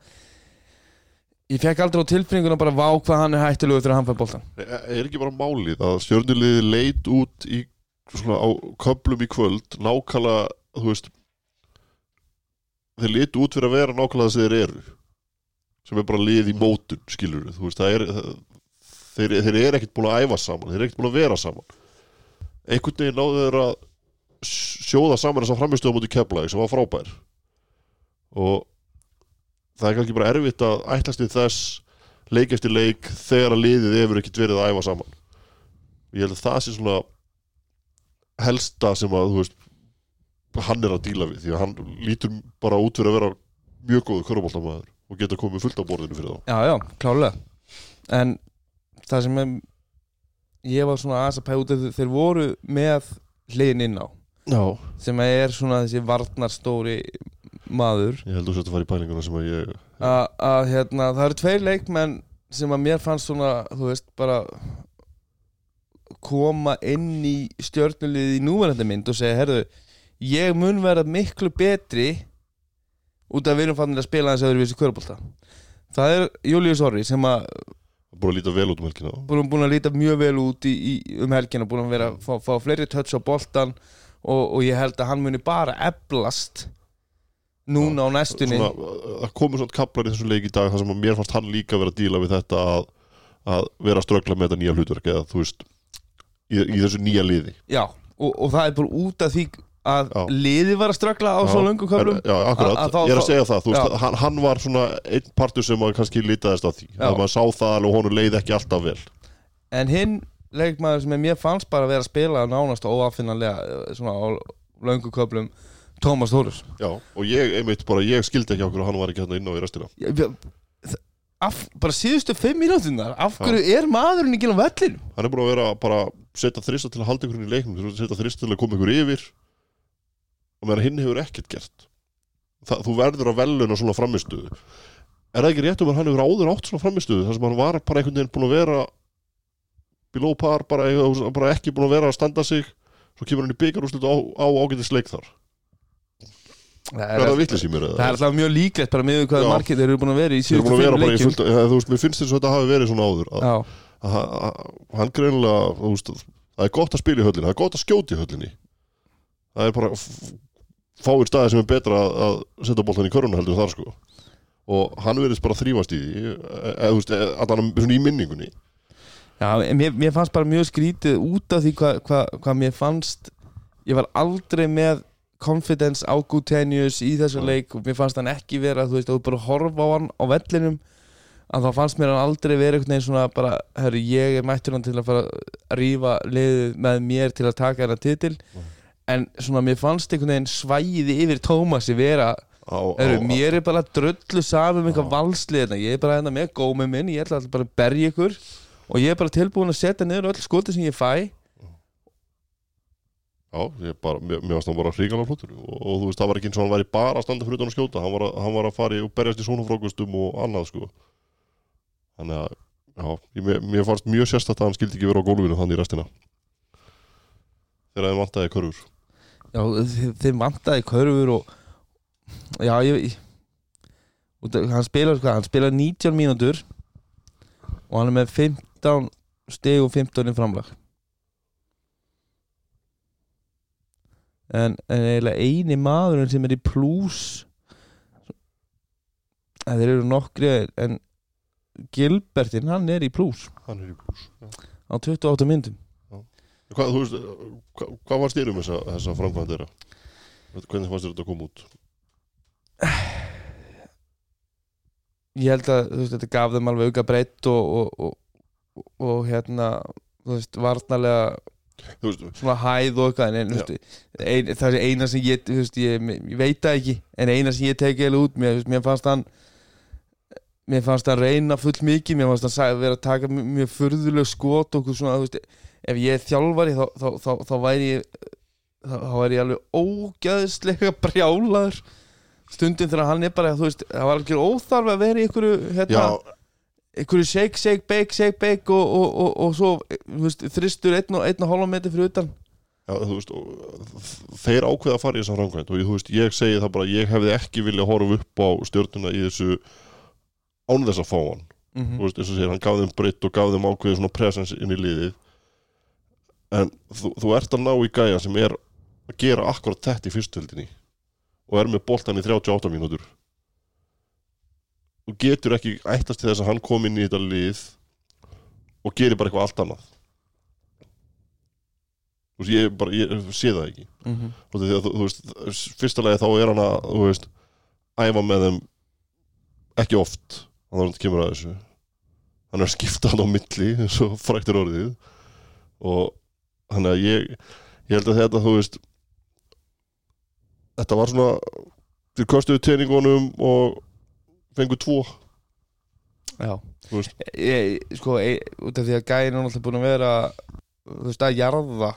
ég fekk aldrei á tilfinninguna bara vá hvað hann er hættulegur þegar hann fær boltan Er ekki bara málið að stjörnuliði leit út í svona á köplum í kvöld nákvæmlega, þú veist þeir leitu út fyrir að vera nákvæmlega þess að þeir eru sem er bara lið í mótun, skilur þú veist, það er það, þeir, þeir eru ekkert búin að æfa saman, þeir eru ekkert búin að vera saman. Einhvern veginn náðu þeir að sjóða saman þess að framistöða mútið keflaði sem var frábær. Og það er kannski bara erfitt að ætlast til þess leik eftir leik þegar að liðið hefur ekkert verið að æfa saman. Ég held að það sé svona helsta sem að veist hann er að díla við því að hann lítur bara út fyrir að vera mjög góðu körubóltamæður og geta komið fullt á borðinu fyrir þá. Já, já, klálega En það sem er, ég var svona aðeins að pæða út að þeir voru með hliðin inn á Já, sem er svona þessi varnarstóri maður. Ég held að þú sett að fara í pælinguna sem að ég að að, hérna, það eru tveir leikmenn sem að mér fannst svona, þú veist, bara koma inn í stjörnuliði í núverandi mynd og segja, herðu, ég mun vera miklu betri út af við erum fannir að spila hans öðruvísi kvörbólta það er Július Orri sem að búin að líta vel út um helgina. búin, búin að líta mjög vel út í, í, um helgina búin að vera að fá, fá fleiri touch á boltan og, og ég held að hann muni bara eblast núna á næstunni. svona, það komur svona kaplar í þessu leik í dag þar sem að mér fannst hann líka vera að díla við þetta að, að vera að ströggla með þetta nýja hlutverk eða þú veist í, í þessu nýja liði. Já, og, og það er bara út af því að Já. liði var að ströggla á svo löngu köflum. Já, akkurat, Að- að ég er að segja það veist, Já. hann, hann var svona einn partur sem kannski lítaðist á því. Að maður sá það alveg og honum leið ekki alltaf vel. En hinn leikmaður sem mér fannst bara að vera að spila nánast óaffinnanlega eh, svona á löngu köflum Tómas Þórus já, og ég, einmitt bara, ég skildi ekki okkur að hann var ekki hérna inn á í restina. Ég- ég- af, bara síðustu fimm mínútunar af hverju er maðurinn ekki á vellinu hann er búin að vera bara setja þrista til að halda ykkur í leiknum setja þrista til að koma ykkur yfir. Og meðan hinn hefur ekkert gert. Það, þú verður að veluna svona framistuðu er það ekki rétt um að hann hefur áður átt svona framistuðu þar sem hann var bara einhvern veginn búin að vera below par, bara, bara ekki búin að vera að standa sig. Svo kemur hann í byggarúslut á, á ágætis leik þar. Það er það í mér það er alltaf mjög líklegt bara með hvað Já. margir þeir eru búin að vera í síðustu í leikjum. fullt eða, þú veist, mér finnst þess að þetta hafi verið svona áður að, að, að, hann greinilega þú veist, það er gott að spila í höllinni það er gott að skjóta í höllinni. Það er bara fáir staði sem er betra að, að setja boltan í köruna heldur þar sko. Og hann verðist bara að þrýfast í því eða, þú veist, eða, allan í minningunni Já mér, mér fannst bara mjög skrítið út af því hvað hva, hva mér fannst ég var aldrei með confidence á Gutenius í þessu leik og mér fannst hann ekki vera þú veist, að þú bara horfa á hann á vellinum að þá fannst mér hann aldrei vera einhvern veginn svona bara, herru, ég er mættur hann til að fara að rífa liðið með mér til að taka hérna titil Nei. en svona mér fannst einhvern veginn svæði yfir Tómasi vera á, Heru, á, mér er bara dröllu saman um eitthvað Já. valslið hérna. ég er bara hérna með gómið minn ég ætla bara að berja ykkur og ég er bara tilbúin að setja niður öll skoti sem ég fæ. Já, ég bara, mér, varst hann bara hríkala flottur. Og, og þú veist, það var ekki eins og hann væri bara að standa fyrir utan að skjóta. Hann var að, hann var að fara í og berjast í svona frókustum og annað sko. Þannig að, já, mér, mér fannst mjög sérstætt að hann skildi ekki vera á gólfinu þannig í restina. Þegar þeim vantaði körfur. Já, þeim vantaði körfur og já, ég, af- hann spilar hvað, hann spilar 19 mínútur. Og hann er með 15 steg og 15 í framlag. En, en eiginlega eini maðurinn sem er í plús að þeir eru nokkri en Gilbertin, hann er í plús. Hann er í bús á 28 myndum. Hvað, veist, hvað, hvað var styrum þessa, þessa framkvæmd þeirra? Hvernig fannst þetta að koma út? Ég held að veist, þetta gaf þeim alveg auka breytt og, og, og, og, hérna þú veist, varnarlega þú veist, svona hæð og eitthvað en, veist, ein, það er eina sem ég, veist, ég, ég veit það ekki en eina sem ég teki eða út mér, mér fannst hann mér fannst hann reyna full mikið mér fannst hann vera að taka mjög, furðuleg skot og svona, þú veist, ef ég er þjálfari þá, þá, þá, þá væri ég þá, þá væri ég alveg ógæðslega brjálaður. Stundin þegar hann er bara, þú veist, það var alveg óþarf að vera í einhverju, hérna já, einhverju shake, shake, bake, shake, bake og, og, og, og svo, veist, þristur einn og, einn og hálfa metri fyrir utan. Já, þú veist, þeir ákveða að fara í þessa framkvæmd og þú veist, ég segi það bara, ég hefði ekki viljað horfa upp á stjórnuna í þessu án þess að fá hann. Mm þú veist, eins og segir, hann gaf þeim breytt og gaf þeim ákveðið svona presence inn í liðið. En þú, þú ert að ná í gæja sem er að gera akkurat þetta í fyrstöldinni og er með boltan í 38 mínútur þú getur ekki ættast til þess að hann kom inn í þetta lið og gerir bara eitthvað allt annað. Þú veist, ég bara, ég sé það ekki. -hmm. og því að þú, þú veist, fyrsta lagi þá er hann að, þú veist, æfa með þeim ekki oft. Þannig að hann kemur að þessu. Hann er að skipta hann á milli eins og fræktur orðið. Og þannig að ég ég held að þetta, þú veist þetta var svona þeir kostuðu teiningunum og fengu tvo. Já. Ég, Sko, e, út af því að gæðin er náttúrulega búin að vera þú veist, að jarða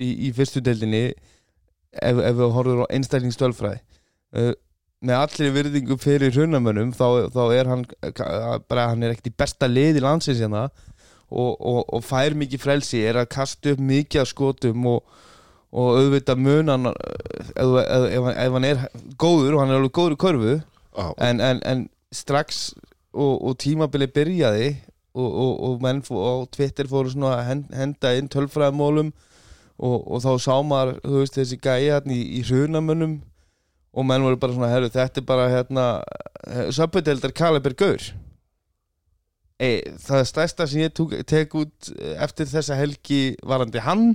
í, í fyrstu deildinni ef, ef við horfum á einstaklingsstölfræði. Uh, með allir virðingu fyrir hrunamönnum þá, þá er hann bara hann er ekkert í besta lið í landsins hérna og, og, og fær mikið frelsi er að kasta upp mikið af skotum og, og auðvitað munan ef, ef, ef, ef hann er góður og hann er alveg góður í körfu Já, en, en, en strax og, og tímabili byrjaði og, og, og menn og Twitter fóru svona að hen- henda inn tölfræðamólum og, þá sá maður veist, þessi gæja hérna í, í hrunamönnum og menn voru bara svona herru, þetta er bara hérna söpudildar Kaliber Gaur. E, það stærsta sem ég tók, tek út eftir þessa helgi varandi hann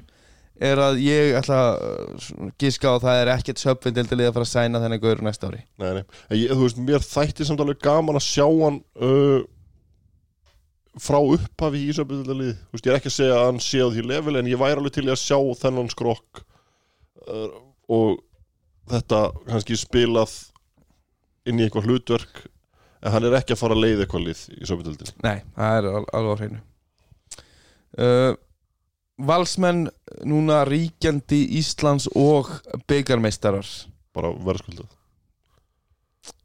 er að ég ætla að giska á að það er ekkert söpudildalið að fara að sæna þennan Gaur næsta ári. Nei, nei. Ég, Þú veist, mér þætti samt alveg gaman að sjá hann uh, frá upphafi í Ísabildalið Þú veist, ég er ekki að segja að hann sé á því level en ég væri alveg til að sjá þennan skrokk uh, og þetta kannski spilað inn í eitthvað hlutverk en hann er ekki að fara að leiða eitthvað lið í Ísabildalið Nei, það er al alveg á hreinu. Uh, Valsmenn núna ríkjandi Íslands og byggarmeistarar bara verðskuldað.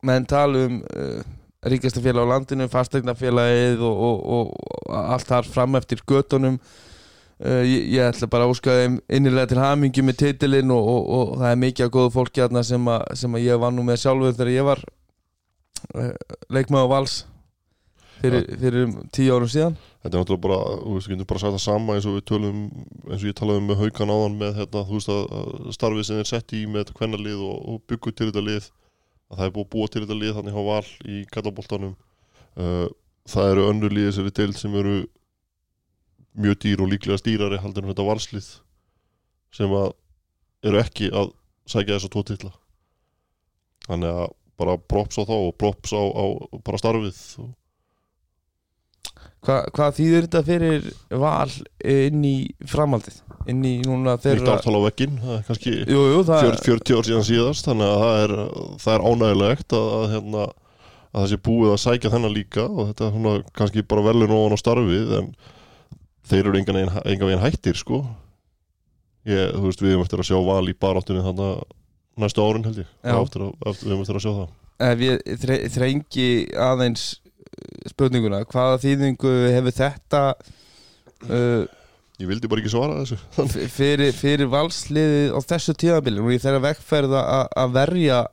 Menn tala um uh, ríkasta félag á landinu, fastegnafélagið og, og, og allt þar fram eftir göttunum uh, ég, ég ætla bara að óska þeim innilega til hamingju með titilinn og, og, og það er mikið af góðu fólki þarna sem, að, sem að ég var nú með sjálfur þegar ég var uh, leikmaður á Vals fyrir, fyrir um tíu árum síðan? Þetta er náttúrulega bara, þú veist, við getum bara sagt það sama eins og við tölum, eins og ég talaði um með haukan áðan með hérna, þú veist að að starfið sem þeir sett í með þetta kvennalið og, og byggu til þetta lið að það er búið að búa til þetta lið þannig á val í gallaboltanum. Uh, það eru önnur liðið sem við deild sem eru mjög dýr og líklega stýrari haldur en þetta valslið sem að eru ekki að sækja þessa tvo titla. Þannig að bara props á þá og props á, á bara starfið og Hva, hvað þýðir þetta fyrir val inn í framhaldið? Inn í núna nýtt þeirra ártal á vegginn, það er kannski jú, jú, það 40, 40 ár síðan síðast þannig að það er, það er ánægilegt að, að, hérna, að það sé búið að sækja þennan líka og þetta er svona kannski bara velun ofan á starfið en þeir eru engan veginn, hættir sko. Ég, þú veist við erum eftir að sjá val í baráttunni þannig að næstu árin held ég. Eftir að, eftir, við erum eftir að sjá það. Ef ég þre, þrengi aðeins spurninguna, hvaða þýðingu hefur þetta uh, ég vildi bara ekki svara þessu. fyrir, fyrir valsliðið á þessu tíðabili og í þeirra vekkferð að verja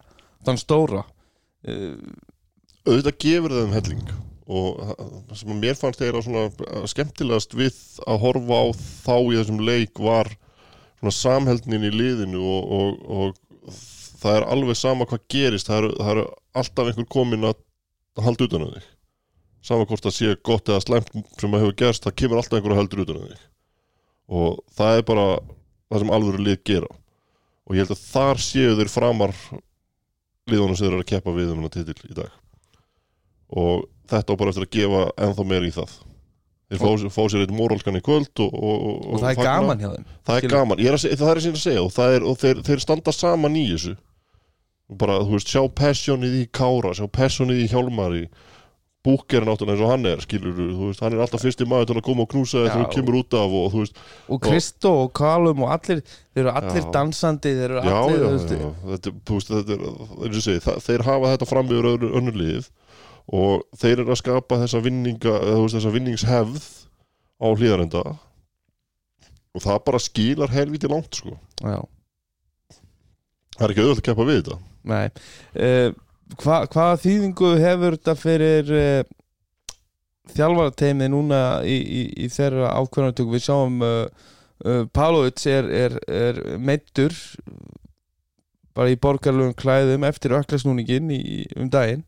þann stóra. Uh, auðvitað gefur þeim helling og það sem mér fannst þeirra svona skemmtilegast við að horfa á þá í þessum leik var svona samheldnin í liðinu og, og, og það er alveg sama hvað gerist það eru, eru alltaf einhver komin að halda utan á þig sama hvort það sé gott eða slæmt sem að hefur gerst, það kemur alltaf einhver að halda utan á þig. Og það er bara það sem alvöru lið gera. Og ég held að þar séu þeir framar liðunum sem þeir eru að keppa við um hennar titil í dag. Og þetta á bara eftir að gefa ennþá meira í það. Þeir fá, fá sér eitt morálskan í kvöld og, og, og það er fagna. gaman hjá þeim. Það er gaman, er að það er er að segja og, er, og þeir, þeir standa saman í þessu. Og bara, þú veist, sjá passionið í Kára sjá passionið í Hjálmari Búker náttúrulega eins og hann er skilur, veist, hann er alltaf fyrsti maður til að koma og knúsa þegar þú kemur út af og veist, og Kristó og Kalum og allir þeir eru allir Já. dansandi þeir eru allir já, já, þetta, veist, þetta er, ég segi, það, þeir hafa þetta fram yfir önnur, lið og þeir eru að skapa þessa vinninga, þessa vinningshefð á hlýðarenda og það bara skilar helviti langt, sko. Það er ekki auðvitað að keppa við þetta. Nei. Uh, hva, hvaða þýðingu hefur þetta fyrir uh, þjálfarateimið núna í, í, í þeirra ákvörðantöku við sjáum uh, uh, Pálovits er, er, er meittur bara í borgarlegum klæðum eftir öklasnúningin um daginn.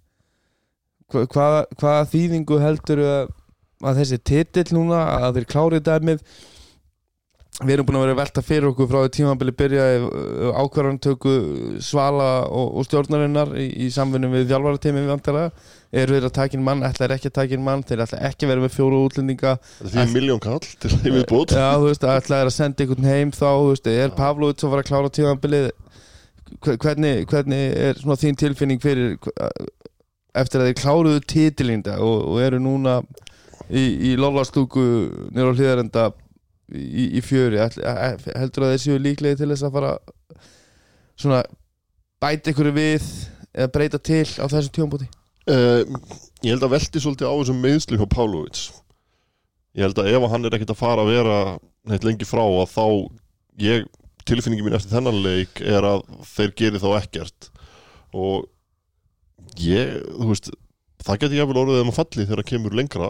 Hva, hvaða, hvaða þýðingu heldur að, að þessi titill núna að þeir klárið dæmið við erum búin að vera velta fyrir okkur frá því tímabili byrjaði ákvarðantöku Svala og, og stjórnarinnar í, í samvinnum við þjálfarateimi vantarlega eru þeir að takin mann, ætla ekki að takin mann? Þeir ætla ekki að vera með fjóru útlendinga. Þetta er miljón kall til því við bót. Já, þú veist, ætla er að senda einhvern heim þá, veist, er Pavlovits að fara að klára Hve- hvernig, hvernig er þín tilfinning fyrir eftir að þeir kláruðu titilínda og, og eru núna í, í í, í fjöri. Heldur að þeir séu líklegi til þess að fara svona bæta ykkur við eða breyta til á þessum tjónbúti Uh, ég held að velti svolítið á þessum meðslu hjá Pálovits ég held að ef hann er ekkert að fara að vera neitt lengi frá að þá ég, tilfinningi mín eftir þennan leik er að þeir geri þá ekkert. Og ég, þú veist það geti ég vel orðið um að falli þegar það kemur lengra.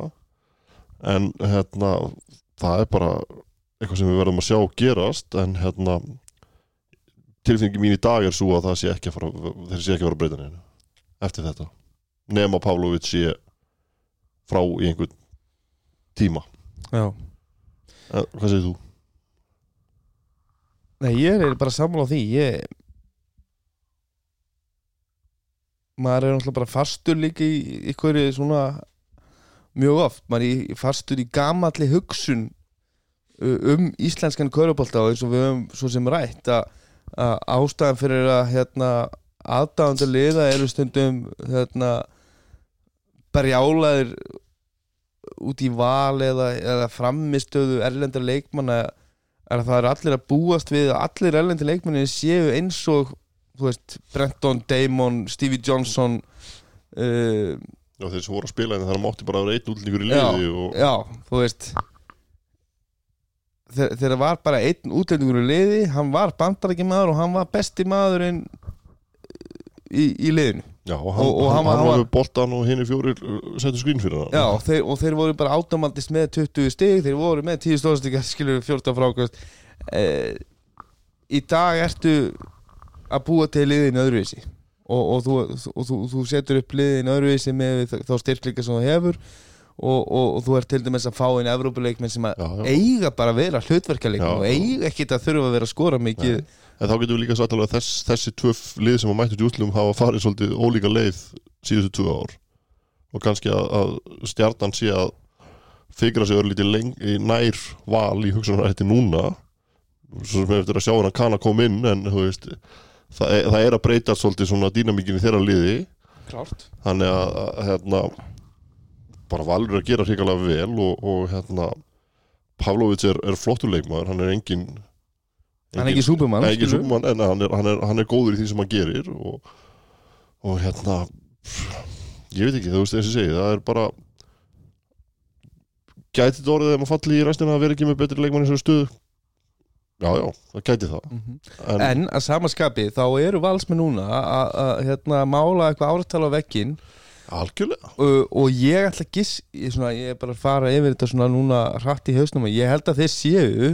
En hérna það er bara eitthvað sem við verðum að sjá gerast en hérna tilfinningi mín í dag er svo að það sé ekki að fara þeir sé ekki að fara að breyta neina eftir þetta. Nema Pavlovic sé frá í einhvern tíma. Já. Eh, hvað segir þú? Nei, ég er bara sammála á því ég maður er náttúrulega bara fastur líka í ykkur svona mjög oft, maður er fastur í gamalli hugsun um íslenskan körubólta og eins og við höfum svo sem rætt að, að ástæðan fyrir að hérna, aðdáðandur liða eru stundum hérna, berjálaðir út í val eða, eða framistöðu erlendra leikmanna. Er að það er allir að búast við að allir erlendi leikmanni séu eins og veist, Brenton, Damon, Stevie Johnson uh, Já, þeir sem voru að spila en það mátti bara vera einn útlendingur í liði og já, þú veist þegar það var bara einn útlendingur í liði, hann var bandarækja maður og hann var besti maðurinn í, í liðinu. Já, og hann, Og- og hann, hann- hann, var boltan og hinn í fjórir uh, settu skrín fyrir hann Já, og þeir, og þeir voru bara átamaldist með 20 stig, þeir voru með 10 stóðstíkar skilur 14 frákvæmst eh, Í dag ertu að búa til liðin öðruvísi. Og, og, þú, og þú, þú setur upp liðin öðruvísi með þá- styrkleika sem þú hefur og, og, og þú ert til dæmis að fá inn Evrópuleikmenn sem að Já, já. eiga bara að vera hlutverkaleikmenn Já, og eiga ekkit að þurfa að vera að skora mikið. En þá getum við líka sagt alveg að þess, þessi tvö lið sem að mættu djúslum hafa farið svolítið ólíka leið síðustu tvö ár. Og kannski að, að stjarnan sé að þykra sig örlítið leng, í nær val í hugsunarætti núna. Svo sem eftir að sjá hann kann að koma inn en þú veist það er, það er að breyta svolítið svona dýnamíkin í þeirra liði. Klárt. Þannig að, að hérna bara valur að gera hrikalega vel og, og hérna Pavlovic er, er flottur leikmaður, hann er engin Hann er ekki súpumann, en hann er, hann, er, hann er góður í því sem hann gerir og, og hérna ég veit ekki, þú veist eins og segi það er bara gæti þetta orðið ef maður falli í restina að vera ekki með betri leikmann í þessari stöðu? Já, já, það gæti það. Mhm. en, En að samaskapi þá eru valsmenn núna að- hérna, mála eitthvað áratala á vegginn algjörlega. Uh, og ég ætla að giss ég, svona, ég er bara að fara yfir þetta svona núna hratt í hausnum og ég held að þeir séu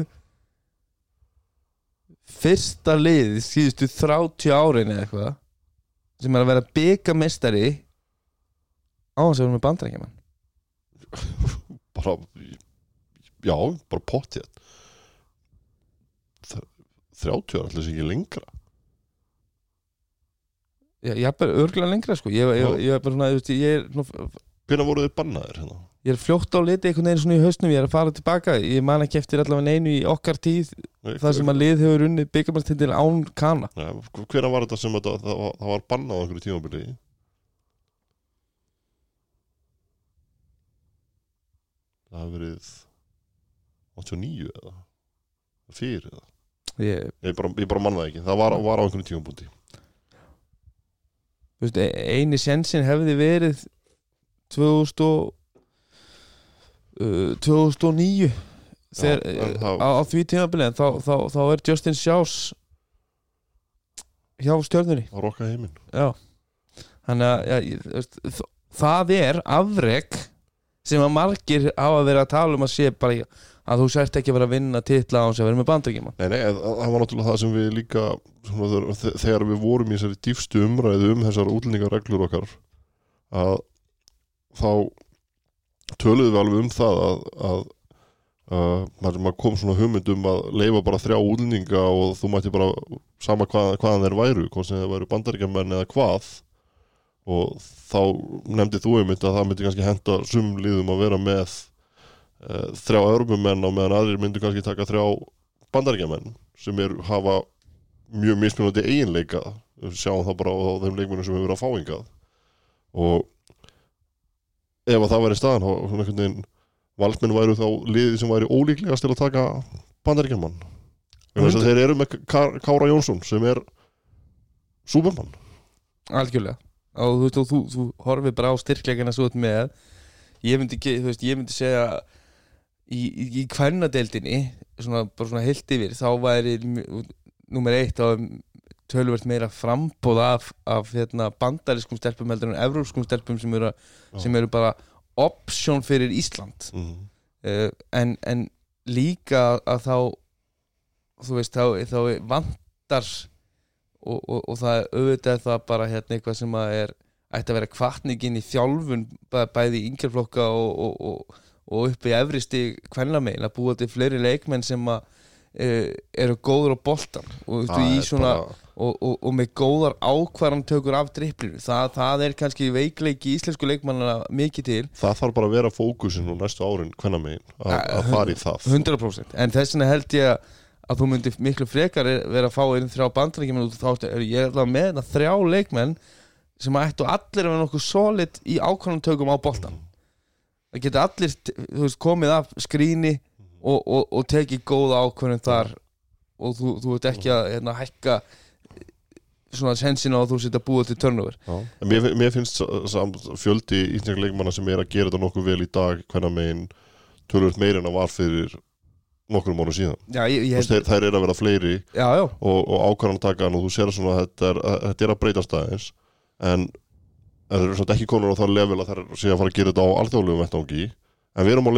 fyrsta lið síðustu 30 árin eða eitthvað sem er að vera byggamestari á hans að vera með bandrækjaman bara já, bara pottið 30 er alltaf ekki lengra ég, er bara örgulega lengra sko. Ég, ég, ég er bara svona, veist, ég er hvernig voru þið bannaðir hérna? ég er fljótt á liti einhvern veginn svona í hausnum ég er að fara tilbaka, ég man ekki eftir allavega einu í okkar tíð þar sem að lið hefur unnið byggamestindin án kana. Nei, hvernig var þetta sem þetta, það, það var bannað á einhverju tímabili? Það hafi verið 89 eða fyrir eða? Ég, ég bara, bara manna það ekki, það var, var á einhverju tímabúti þú veist, e- eini sensin hefði verið 2000 og, uh, 2009 þegar, Já, já, það- á, á því tímabili en þá, þá, þá er Justin Sjás hjá stjörnunni. Það rokka heiminn. Þannig að þ- það er afrek sem að margir á að vera að tala um að sé bara í- að þú sért ekki að vera að vinna titla á þess að vera með bandrækjum Nei, nei, það var náttúrulega það sem við líka svona, þegar- við vorum í þessari dýfstu umræðu um þessar útlendingareglur okkar að þá töluðum við alveg um það að, að, að maður, kom svona hugmynd um að leifa bara þrjá útlendinga og þú mætti bara sama hvað, hvaðan þeir væru hvort sem þeir væru bandaríkjamenn eða hvað og þá nefndi þú einmitt að það myndi kannski henda sumliðum að vera með uh, þrjá örbumenn á meðan aðrir myndi kannski taka þrjá bandaríkjamenn sem er, hafa mjög mismunandi eiginleika. Sjáum það bara á þeim leikmennum sem hefur verið að fá hingað. Og ef að það væri staðan þá svona einhvern veginn valsmenn væru þá liðið sem væri ólíklegast til að taka bandaríkjaman þeir eru með Ká- Kára Jónsson sem er súpermann algjörlega og þú, og þú, þú horfir bara á styrkleikana svo með. Ég myndi, þú veist, ég myndi segja í, í, í kvennadeildinni svona, bara svona heilt yfir þá væri númer eitt á tölvert meira frambóð af, af hérna, bandariskum stelpum heldur en evrópskum stelpum sem eru, sem eru bara option fyrir Ísland. Mm. uh, en, en líka að þá þú veist, þá, þá vantar og, og, og það er auðvitað það bara hérna eitthvað sem að er ætti að vera kvartningin í þjálfun bæ, bæði í yngjörflokka og, og, og, og upp í efristi kvennamein að búa til fleiri leikmenn sem að uh, eru góður á boltan í svona, og, og, og með góðar ákvarðantökur af dripplinu það, það er kannski veikleiki íslensku leikmannana mikið til. Það þarf bara að vera fókusin og næstu árin Ja, að fara í það. 100% en þess vegna held ég að að þú myndir miklu frekar vera að fá einn þrjá bandarækjumenn út þá er ég er alveg með þetta þrjá leikmenn sem að ættu allir að vera nokkuð solid í ákvörðantökum á boltan það geta allir veist, komið af skríni og, og, og tekið góða ákvörðun þar og þú, þú ert ekki að hérna, hækka svona sensina og þú setja búið til. En mér, mér finnst fjöldi íslenska leikmanna sem er að gera þetta nokkuð vel í dag hvenna megin tölvöld meir en að var fyrir nokkur mánu síðan. Já, ég, ég þeir, þær eru að vera fleiri já, já, og, og ákvarðan taka og þú sér svona að þetta er, að, þetta er að breytast aðeins en þeir eru svona ekki konur á það level að þær sé að fara að gera þetta á alþjóðlegum vettvangi en við erum á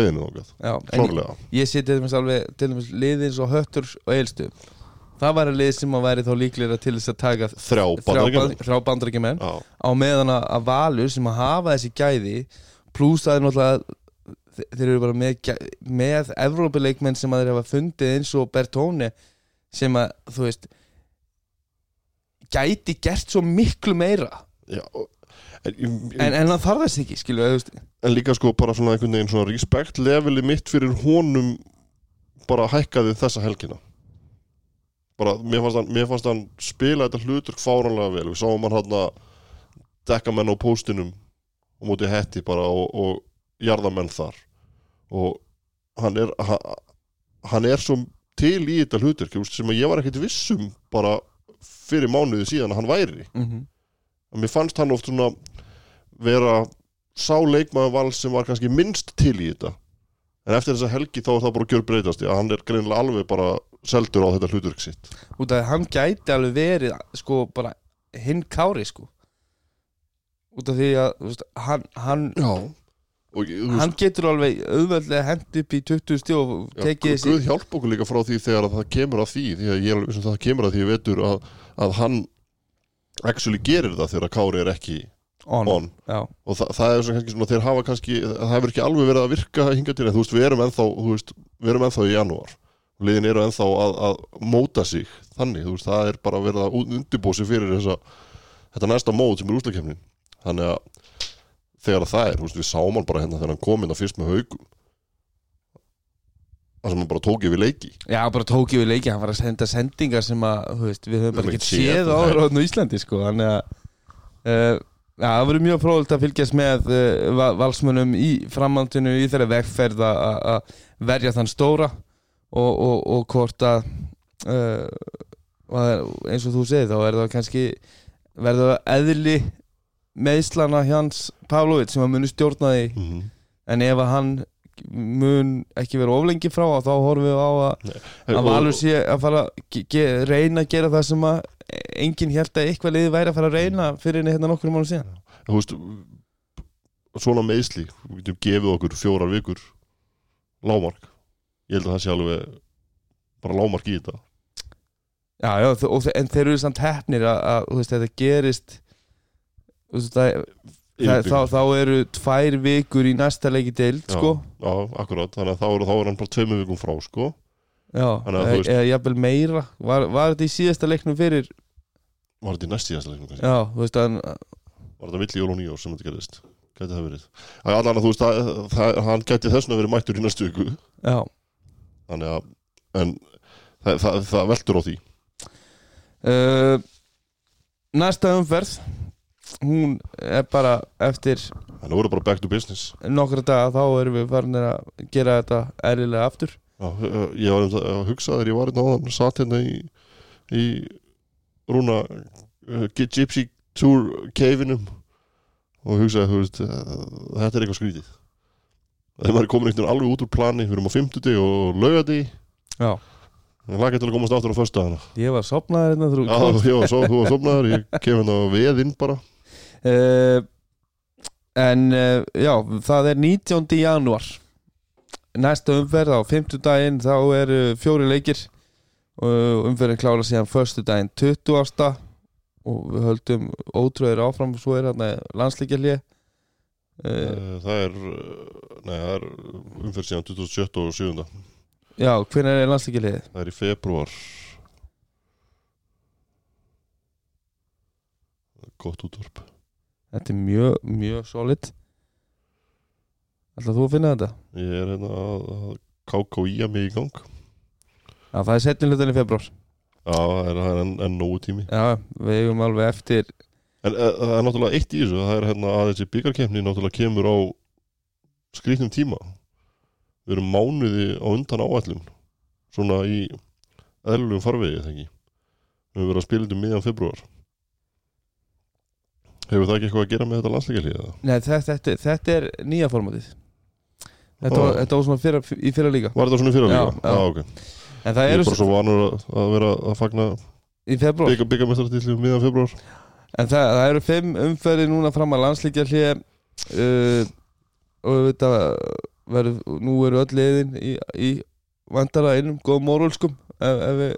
já en ég, ég sé til dæmis alveg til dæmis liðins og höttur og eilstu það var að lið sem að væri þá líklega til þess að taka þrjá Já, á meðan að að Valur sem að hafa þessi gæði pluss það er náttúrulega þeir eru bara með, með Evrópuleikmenn sem að þeir hafa fundið eins og Bertóni sem að þú veist gæti gert svo miklu meira. Já en, en, hann þarf þess ekki skilu en líka sko bara svona einhvern veginn svona respect leveli mitt fyrir honum bara hækkaði þessa helgina. Bara, mér fannst hann, mér fannst hann spila þetta hlutur fáranlega vel. Við sáum hann hann að dekka menn á póstinum og móti hetti bara og, og jarðamenn þar og hann er hann, hann er svo til í þetta hlutur sem að ég var ekkert vissum bara fyrir mánuði síðan að hann væri. Mm -hmm. að mér fannst hann oft svona vera sá leikmaður vals sem var kannski minnst til í þetta. En eftir þessa helgi þá er það bara að gjör breytast að hann er greinilega alveg bara seldur á þetta hluturk sitt. Út af að hann gæti alveg verið sko bara hinn kári sko. Út af því að þú veist, hann, hann, Já og hann getur alveg auðveldlega hend upp í 20 stíð og tekið Guð Guð hjálp okkur líka frá því þegar að það kemur að því því að ég um það kemur að því vetur að, að hann actually gerir það þegar Kári er ekki on, on. og það, það er svona kannski svona þeir hafa kannski það hefur ekki alveg verið að virka hinga til en þú veist við erum ennþá, veist, við erum ennþá í janúar. Og liðin eru ennþá að, að móta sig þannig, þú veist, það er bara verið að undirbúa sig fyrir þessa þetta næsta mót sem er úslakefnin þannig að þegar það er, veist, við sáum hann bara hérna þegar hann kom inn að fyrst með haugum það sem hann bara tók yfir leiki. Já, bara tók við leiki, hann var að senda sendingar sem að, veist, við höfum bara ekki séð áður á á Íslandi, sko, þannig að uh, Já, það verður mjög fróðult að fylgjast með uh, valsmönum í framhaldinu í þeirra vegferð að- verja þann stóra og, og, og hvort að uh, eins og þú segir þá er það kannski verður það eðli meðslana hjans Pavlovic sem að muni stjórna því. Mm -hmm. en ef að hann mun ekki vera oflengi frá þá horfum við á að að Valur sé að fara að reyna að gera það sem að enginn held að eitthvað liði væri að fara að reyna fyrir hérna nokkur mánu síðan. Þú veist svona meðsli, við getum gefið okkur fjórar vikur lámark ég held að það sé alveg bara lámark í þetta. Já, já, og, en þeir eru samt hefnir að, að veist, þetta gerist það, það, þá, þá eru tvær vikur í næsta leiki deild, Já. sko. Já, akkurat, þannig að þá er, þá er hann bara tveimur vikum frá, sko. Já, að eða veist- eða jafnvel meira. Var, var þetta í síðasta leiknum fyrir? Var þetta í næst síðasta leiknum kannski? Já, þú veist, að Var þetta milli jól og nýjós sem þetta gerðist? Gæti það verið? Allan að þú veist, það, það, hann gæti þess að verið mættur í næstu viku. Já, Þannig að, en það, veltur á því. Uh, næsta umferð hún er bara eftir Þannig að voru bara back to business. nokkra daga þá erum við farin að gera þetta eðlilega aftur. Já, uh, ég var um að hugsa þegar ég var hérna áðan satt hérna í, í rúna uh, Gypsy tour keifinum og hugsaði, þú veist þetta er eitthvað skrítið. Þegar maður er komin einhvern veginn alveg út úr plani við erum á 50 og laugadi Já, ég laka til að komast aftur á föstudagana. Ég var sopnaður hérna Já, ég var svo, þú var sopnaður, ég kem hérna veðinn bara uh, En uh, já, það er 19. janúar Næsta umferð á 50 daginn þá eru fjóri leikir og umferðin klára síðan förstu daginn 20. og við höldum ótröður áfram svo er landsleikjalið uh, Eh, Það er, er umferð síðan 27. og 7. Já, hvernig er landsleikjalið? Það er í februar Gott útvarp Þetta er mjög, mjög solid. Ætlar þú að finna þetta? Ég er hérna að, að KKÍ að mig í gang. Já, það er setjum hlutan í februar Já, það er, enn, enn nógu tími. Já, við eigum alveg eftir En uh, það er náttúrulega eitt í þessu Það er hérna að þessi byggarkefni náttúrulega kemur á skrýtnum tíma. Við erum mánuði á undan áætlun Svona í eðlugum farvegi, ekki? Við höfum verið að spila þetta miðjan februar Hefur það ekki eitthvað að gera með þetta landsleikalið? Nei, þetta, þetta, þetta er nýja formatið. Þetta, var, þetta var svona fyrra, í fyrra líka. Var þetta svona í fyrra líka? já. Já, ok. En það Ég er bara svo vanur að, að vera að fagna í februar byggar, byggarmestartillu miðjan februar En það, það eru fimm umferði núna fram að landslíkja hlið uh, Og þetta verður, nú eru öll liðin í, í vandara einum góðum mórulskum ef, ef við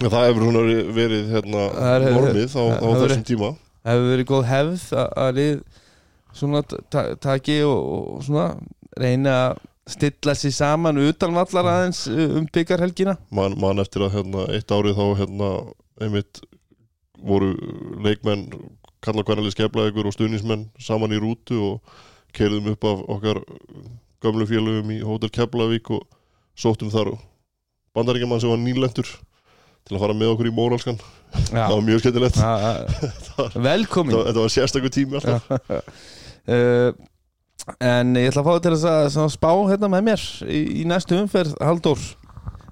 Það hefur svona verið hérna normið á, á þessum tíma hefur verið góð hefð að, lið svona ta taki og, og svona reyna að stilla sér saman utan vallar aðeins uh, um byggarhelgina man, man eftir að hérna, eitt árið þá hérna, einmitt voru leikmenn kalla hvernig skefla ykkur og stuðnismenn saman í rútu og keirðum upp af okkar gömlu félögum í Hótel Keflavík og sóttum þar bandaríkjaman sem var nýlendur til að fara með okkur í móralskan það var mjög skemmtilegt. Velkomin. þetta, þetta var sérstakur tími alltaf. Uh, en ég ætla að fá þig til að, að spá hérna með mér í, í næstu umferð Halldór.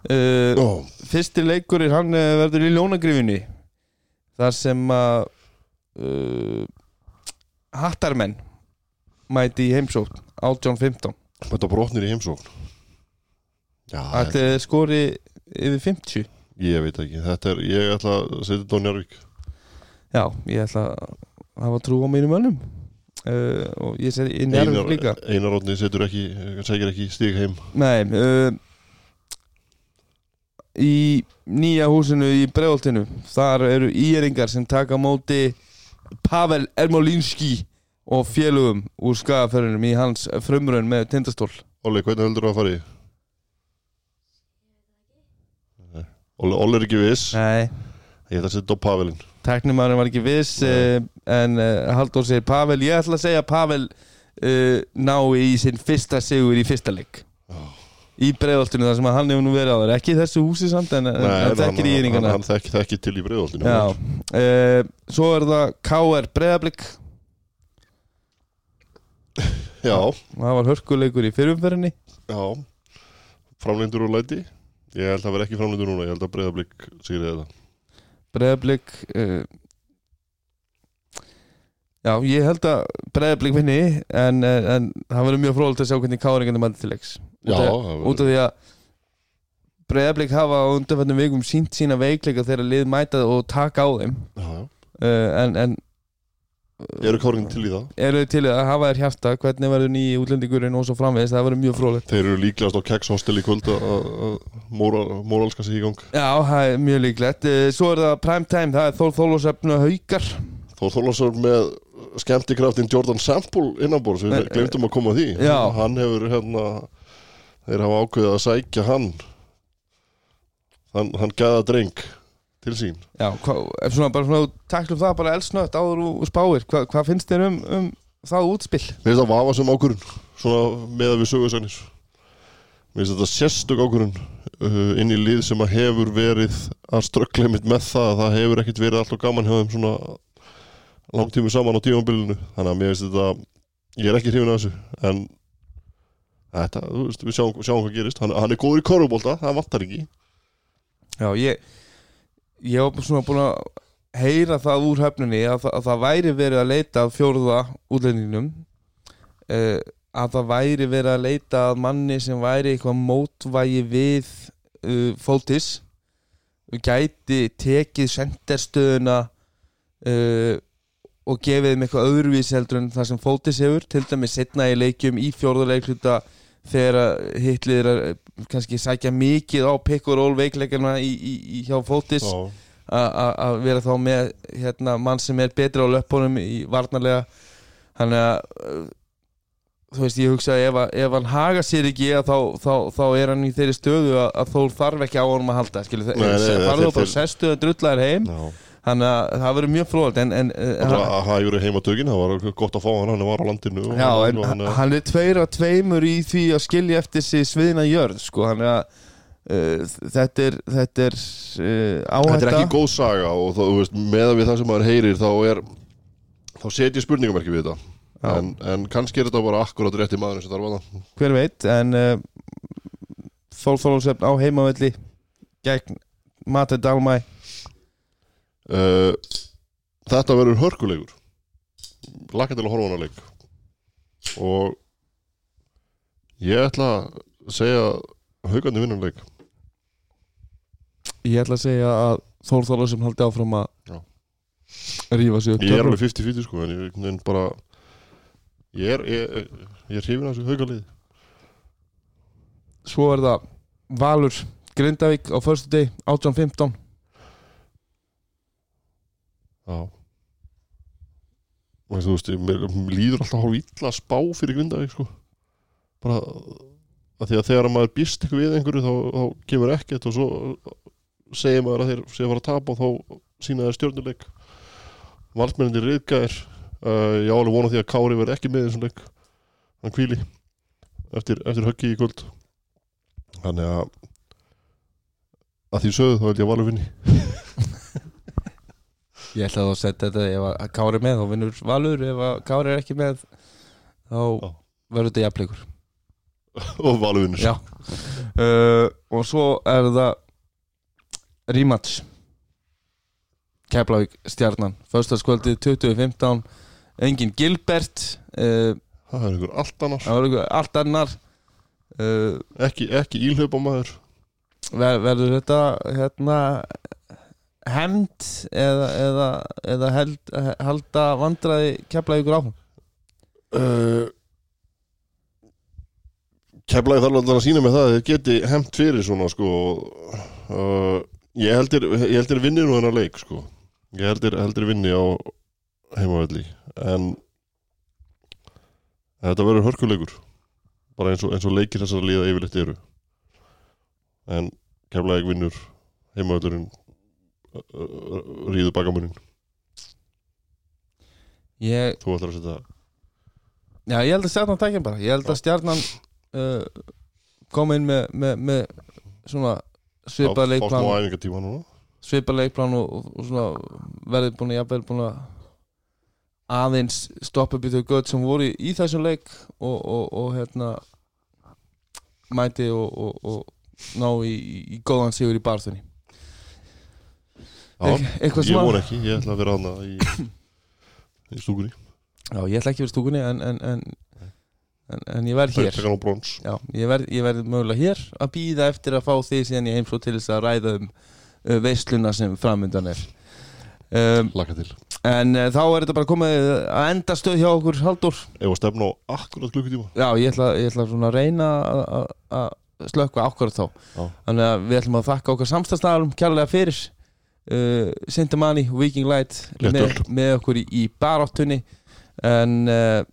Uh, Ó, fyrsti leikurinn hann eh, verður í ljónagrifinni þar sem að uh, hattarmenn mæti í heimsókn 18-15 þetta brotnir í heimsókn. Þið skori yfir 50 ég veit ekki þetta er, ég ætla að setja þetta á Njarvík já, ég ætla að hafa trú á mínum önnum uh, og ég seti í nærveg líka. Einar Rótni setur ekki, segir ekki stíg heim. Nei uh, Í nýja húsinu í Breoltinu Þar eru íringar sem taka móti Pavel Ermolinski og félugum úr skagaferðunum í hans frumrun með tindastól. Óli, hvernig heldur þú að fara í? Óli, er ekki viss. Nei, Ég ætla að setja á Pavelin teknimaðurinn var ekki viss uh, en uh, Halldór segir Pavel Ég ætla að segja að Pavel uh, nái í sinn fyrsta sigur í fyrsta leik. Í Breoltinu þar sem hann hefur nú verið á þar ekki þessu húsi samt en, en hann þekkir í hann, íringana hann þekki, þekki til í uh, svo er það KR Breiðablík já, Það var hörkuleikur í fyrirumferðinni já. Framlendur og læti Ég held að vera ekki framlendur núna Ég held að breiðablík sigrið þetta. Breiðablík uh, Já, ég held að Breiðablík vinni en, en, en það verður mjög frólægt að sjá hvernig káringandi mæti til leiks. Já, út af, það út af því að Breiðablík hafa á undanfættum vikum sínt sína veikleika þegar lið mæta og taka á þeim. Já, já. uh, en, en Eru káringin til í það? eru til að hafa þér hjarta hvernig verður nýji útlendingurinn og svo framvegis það verður mjög frólægt Þeir eru líklegast á kekshostel í kvöld að- móralska sig í gang. Já, það er mjög líklegt. Uh, Svo er það primetime, það er Þór Þólósefnu haukar. Þór Þólasson með skemmtikraftin Jordan Sample innanbór sem Nei, við glemdum að koma að því. Já. hann hefur hérna þeir hafa ákveðið að sækja hann. Hann, hann gæða dreng til sín. Já, hva, svona bara svona taklum það bara elsnögt áður og spáir Hva, hvað finnst þér um, um það útspill? Mér finnst það vafa sem ákvörun svona með að við sögursagnir Mér finnst þetta sérstök ákvörun uh, inn í lið sem að hefur verið að ströggla mitt með það að það hefur ekkert verið alltaf gaman hjá þeim svona langtími saman á tímabilinu. Þannig að mér finnst þetta ég er ekki hrifin af þessu en þetta, þú veist, við sjáum, sjáum hvað gerist. Hann, hann er góður í korfubólta, það vantar ekki. Já, ég ég bara svona búin að heyra það úr höfnunni að, að það væri verið að leita að fjórða útlendingnum uh, að það væri verið að leita að manni sem væri eitthvað mótvægi við uh, fótis gæti tekið senderstöðuna uh, og gefið þeim eitthvað öðruvís heldur en það sem fótis hefur til dæmis setna í leikjum í fjórðuleikluta þegar hitlið er að kannski sækja mikið á pick og roll veikleikana í, í, í hjá fótis að vera þá með hérna, mann sem er betri á löpunum í varnarlega. Þannig að uh, þú veist ég hugsa að ef, ef hann haga sér ekki þá, þá, þá er hann í þeirri stöðu að, að þó þarf ekki á honum að halda skilur, Nei, farðu þeir- þá bara þeir- sestu að drullar heim. Já. Þannig að það verður mjög fróðalt en, en, uh, Það var að hafa verið heima tökin, það var gott að fá hann, hann var á landinu Já, hann, hann, hann er tveir að tveimur í því að skilja eftir sig sviðina jörð sko, hann er að uh, þetta er, þetta er uh, áhætta Þetta er ekki góð saga og þá, þú veist, með við það sem maður heyrir þá er þá setjum spurningamerki við þetta. En, en kannski er þetta bara akkurat rétti maður sem þarf að það. Hver veit en uh, Þór Þólusefn á heimavelli gegn Mate Dalmæ uh, Þetta verður hörkuleikur. Laka til að horfa hana leik. Og ég ætla að segja haugandi vinnan leik. Ég ætla að segja að Þór Þólusefn haldi áfram að rífa sig upp Ég er alveg 50-50 sko en ég en bara ég er, ég, ég er hrifin af þessu haugalið svo er það Valur Grindavík á förstu deg 18-15 Já. Og þú veist, mér, líður alltaf hálf illa spá fyrir Grindavík sko. Bara að því að þegar maður býst eitthvað við einhverju þá, þá kemur ekkert og svo segir maður að þeir sé að fara að tapa og þá sína þeir stjórnuleik valsmennindir riðgæðir uh, ég á alveg vona því að Kári verði ekki með þessum leik. Hann kvíli eftir, eftir höggi í kvöld. Þannig að að því sögðu þá held ég að valur vinni ég ætla að setja þetta ef að Kári er með þá vinnur Valur ef að Kári er ekki með þá Já. verður þetta jafnleikur. Og valur vinnur. Já. Uh, Og svo er það Rematch. Keflavík stjarnan. Föstaskvöldið 2015 Engin Gilbert uh, það er einhver allt annars Það var einhver allt annar. Uh, ekki, ekki ílhaupa maður. ver, Verður þetta hérna hemd eða, eða, eða held, halda vandraði Keflavíkur áfram? Uh, Keflaði þarf alltaf að sína með það að þeir geti hemt fyrir svona sko uh, ég heldur ég heldur vinnir nú hennar leik sko. Ég heldur, heldur vinni á heimavelli en þetta verður hörkuleikur bara eins og, eins og leikir þessar líða yfirleitt eru. En Keflaði vinnur heimavellurinn ríður bakamunin Ég, þú ætlar að setja já, ég held að stjarnan tækja bara. Ég held að stjarnan uh, kom inn með, með, með svona svipað leikplan. svipað leikplan og, og, svona verið búin að jafnvel búin að aðeins stoppa býtu gött sem voru í, í þessum leik og, og, og hérna mæti og, og, og ná í, í, góðan sigur í eitthvað ég vor ekki, ég ætla að vera hana í, í stúkunni. Já, ég ætla ekki að vera í stúkunni en, en, en, en, en ég verð hér. já, ég verð, ég verð mögulega hér að býða eftir að fá þig síðan ég heimsó til þess að ræða um uh, veisluna sem framundan er. Um, Laka til. En uh, þá er þetta bara komið að enda stöð hjá okkur Haldur Ef að stefna á akkurat klukkutíma? Já, ég ætla, ég ætla svona að reyna að- slökka akkurat þá. Já. Þannig að við ætlum að þakka okkar samstagsnaðarum kjærlega fyrir uh, Sintamani, Viking Light með, með okkur í, í baráttunni. En uh,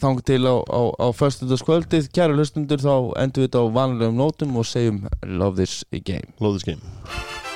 þang til á, á, á föstudagskvöldið Kæru hlustundur þá endum við þetta á vanlegum nótum og segjum Love this game. Love this game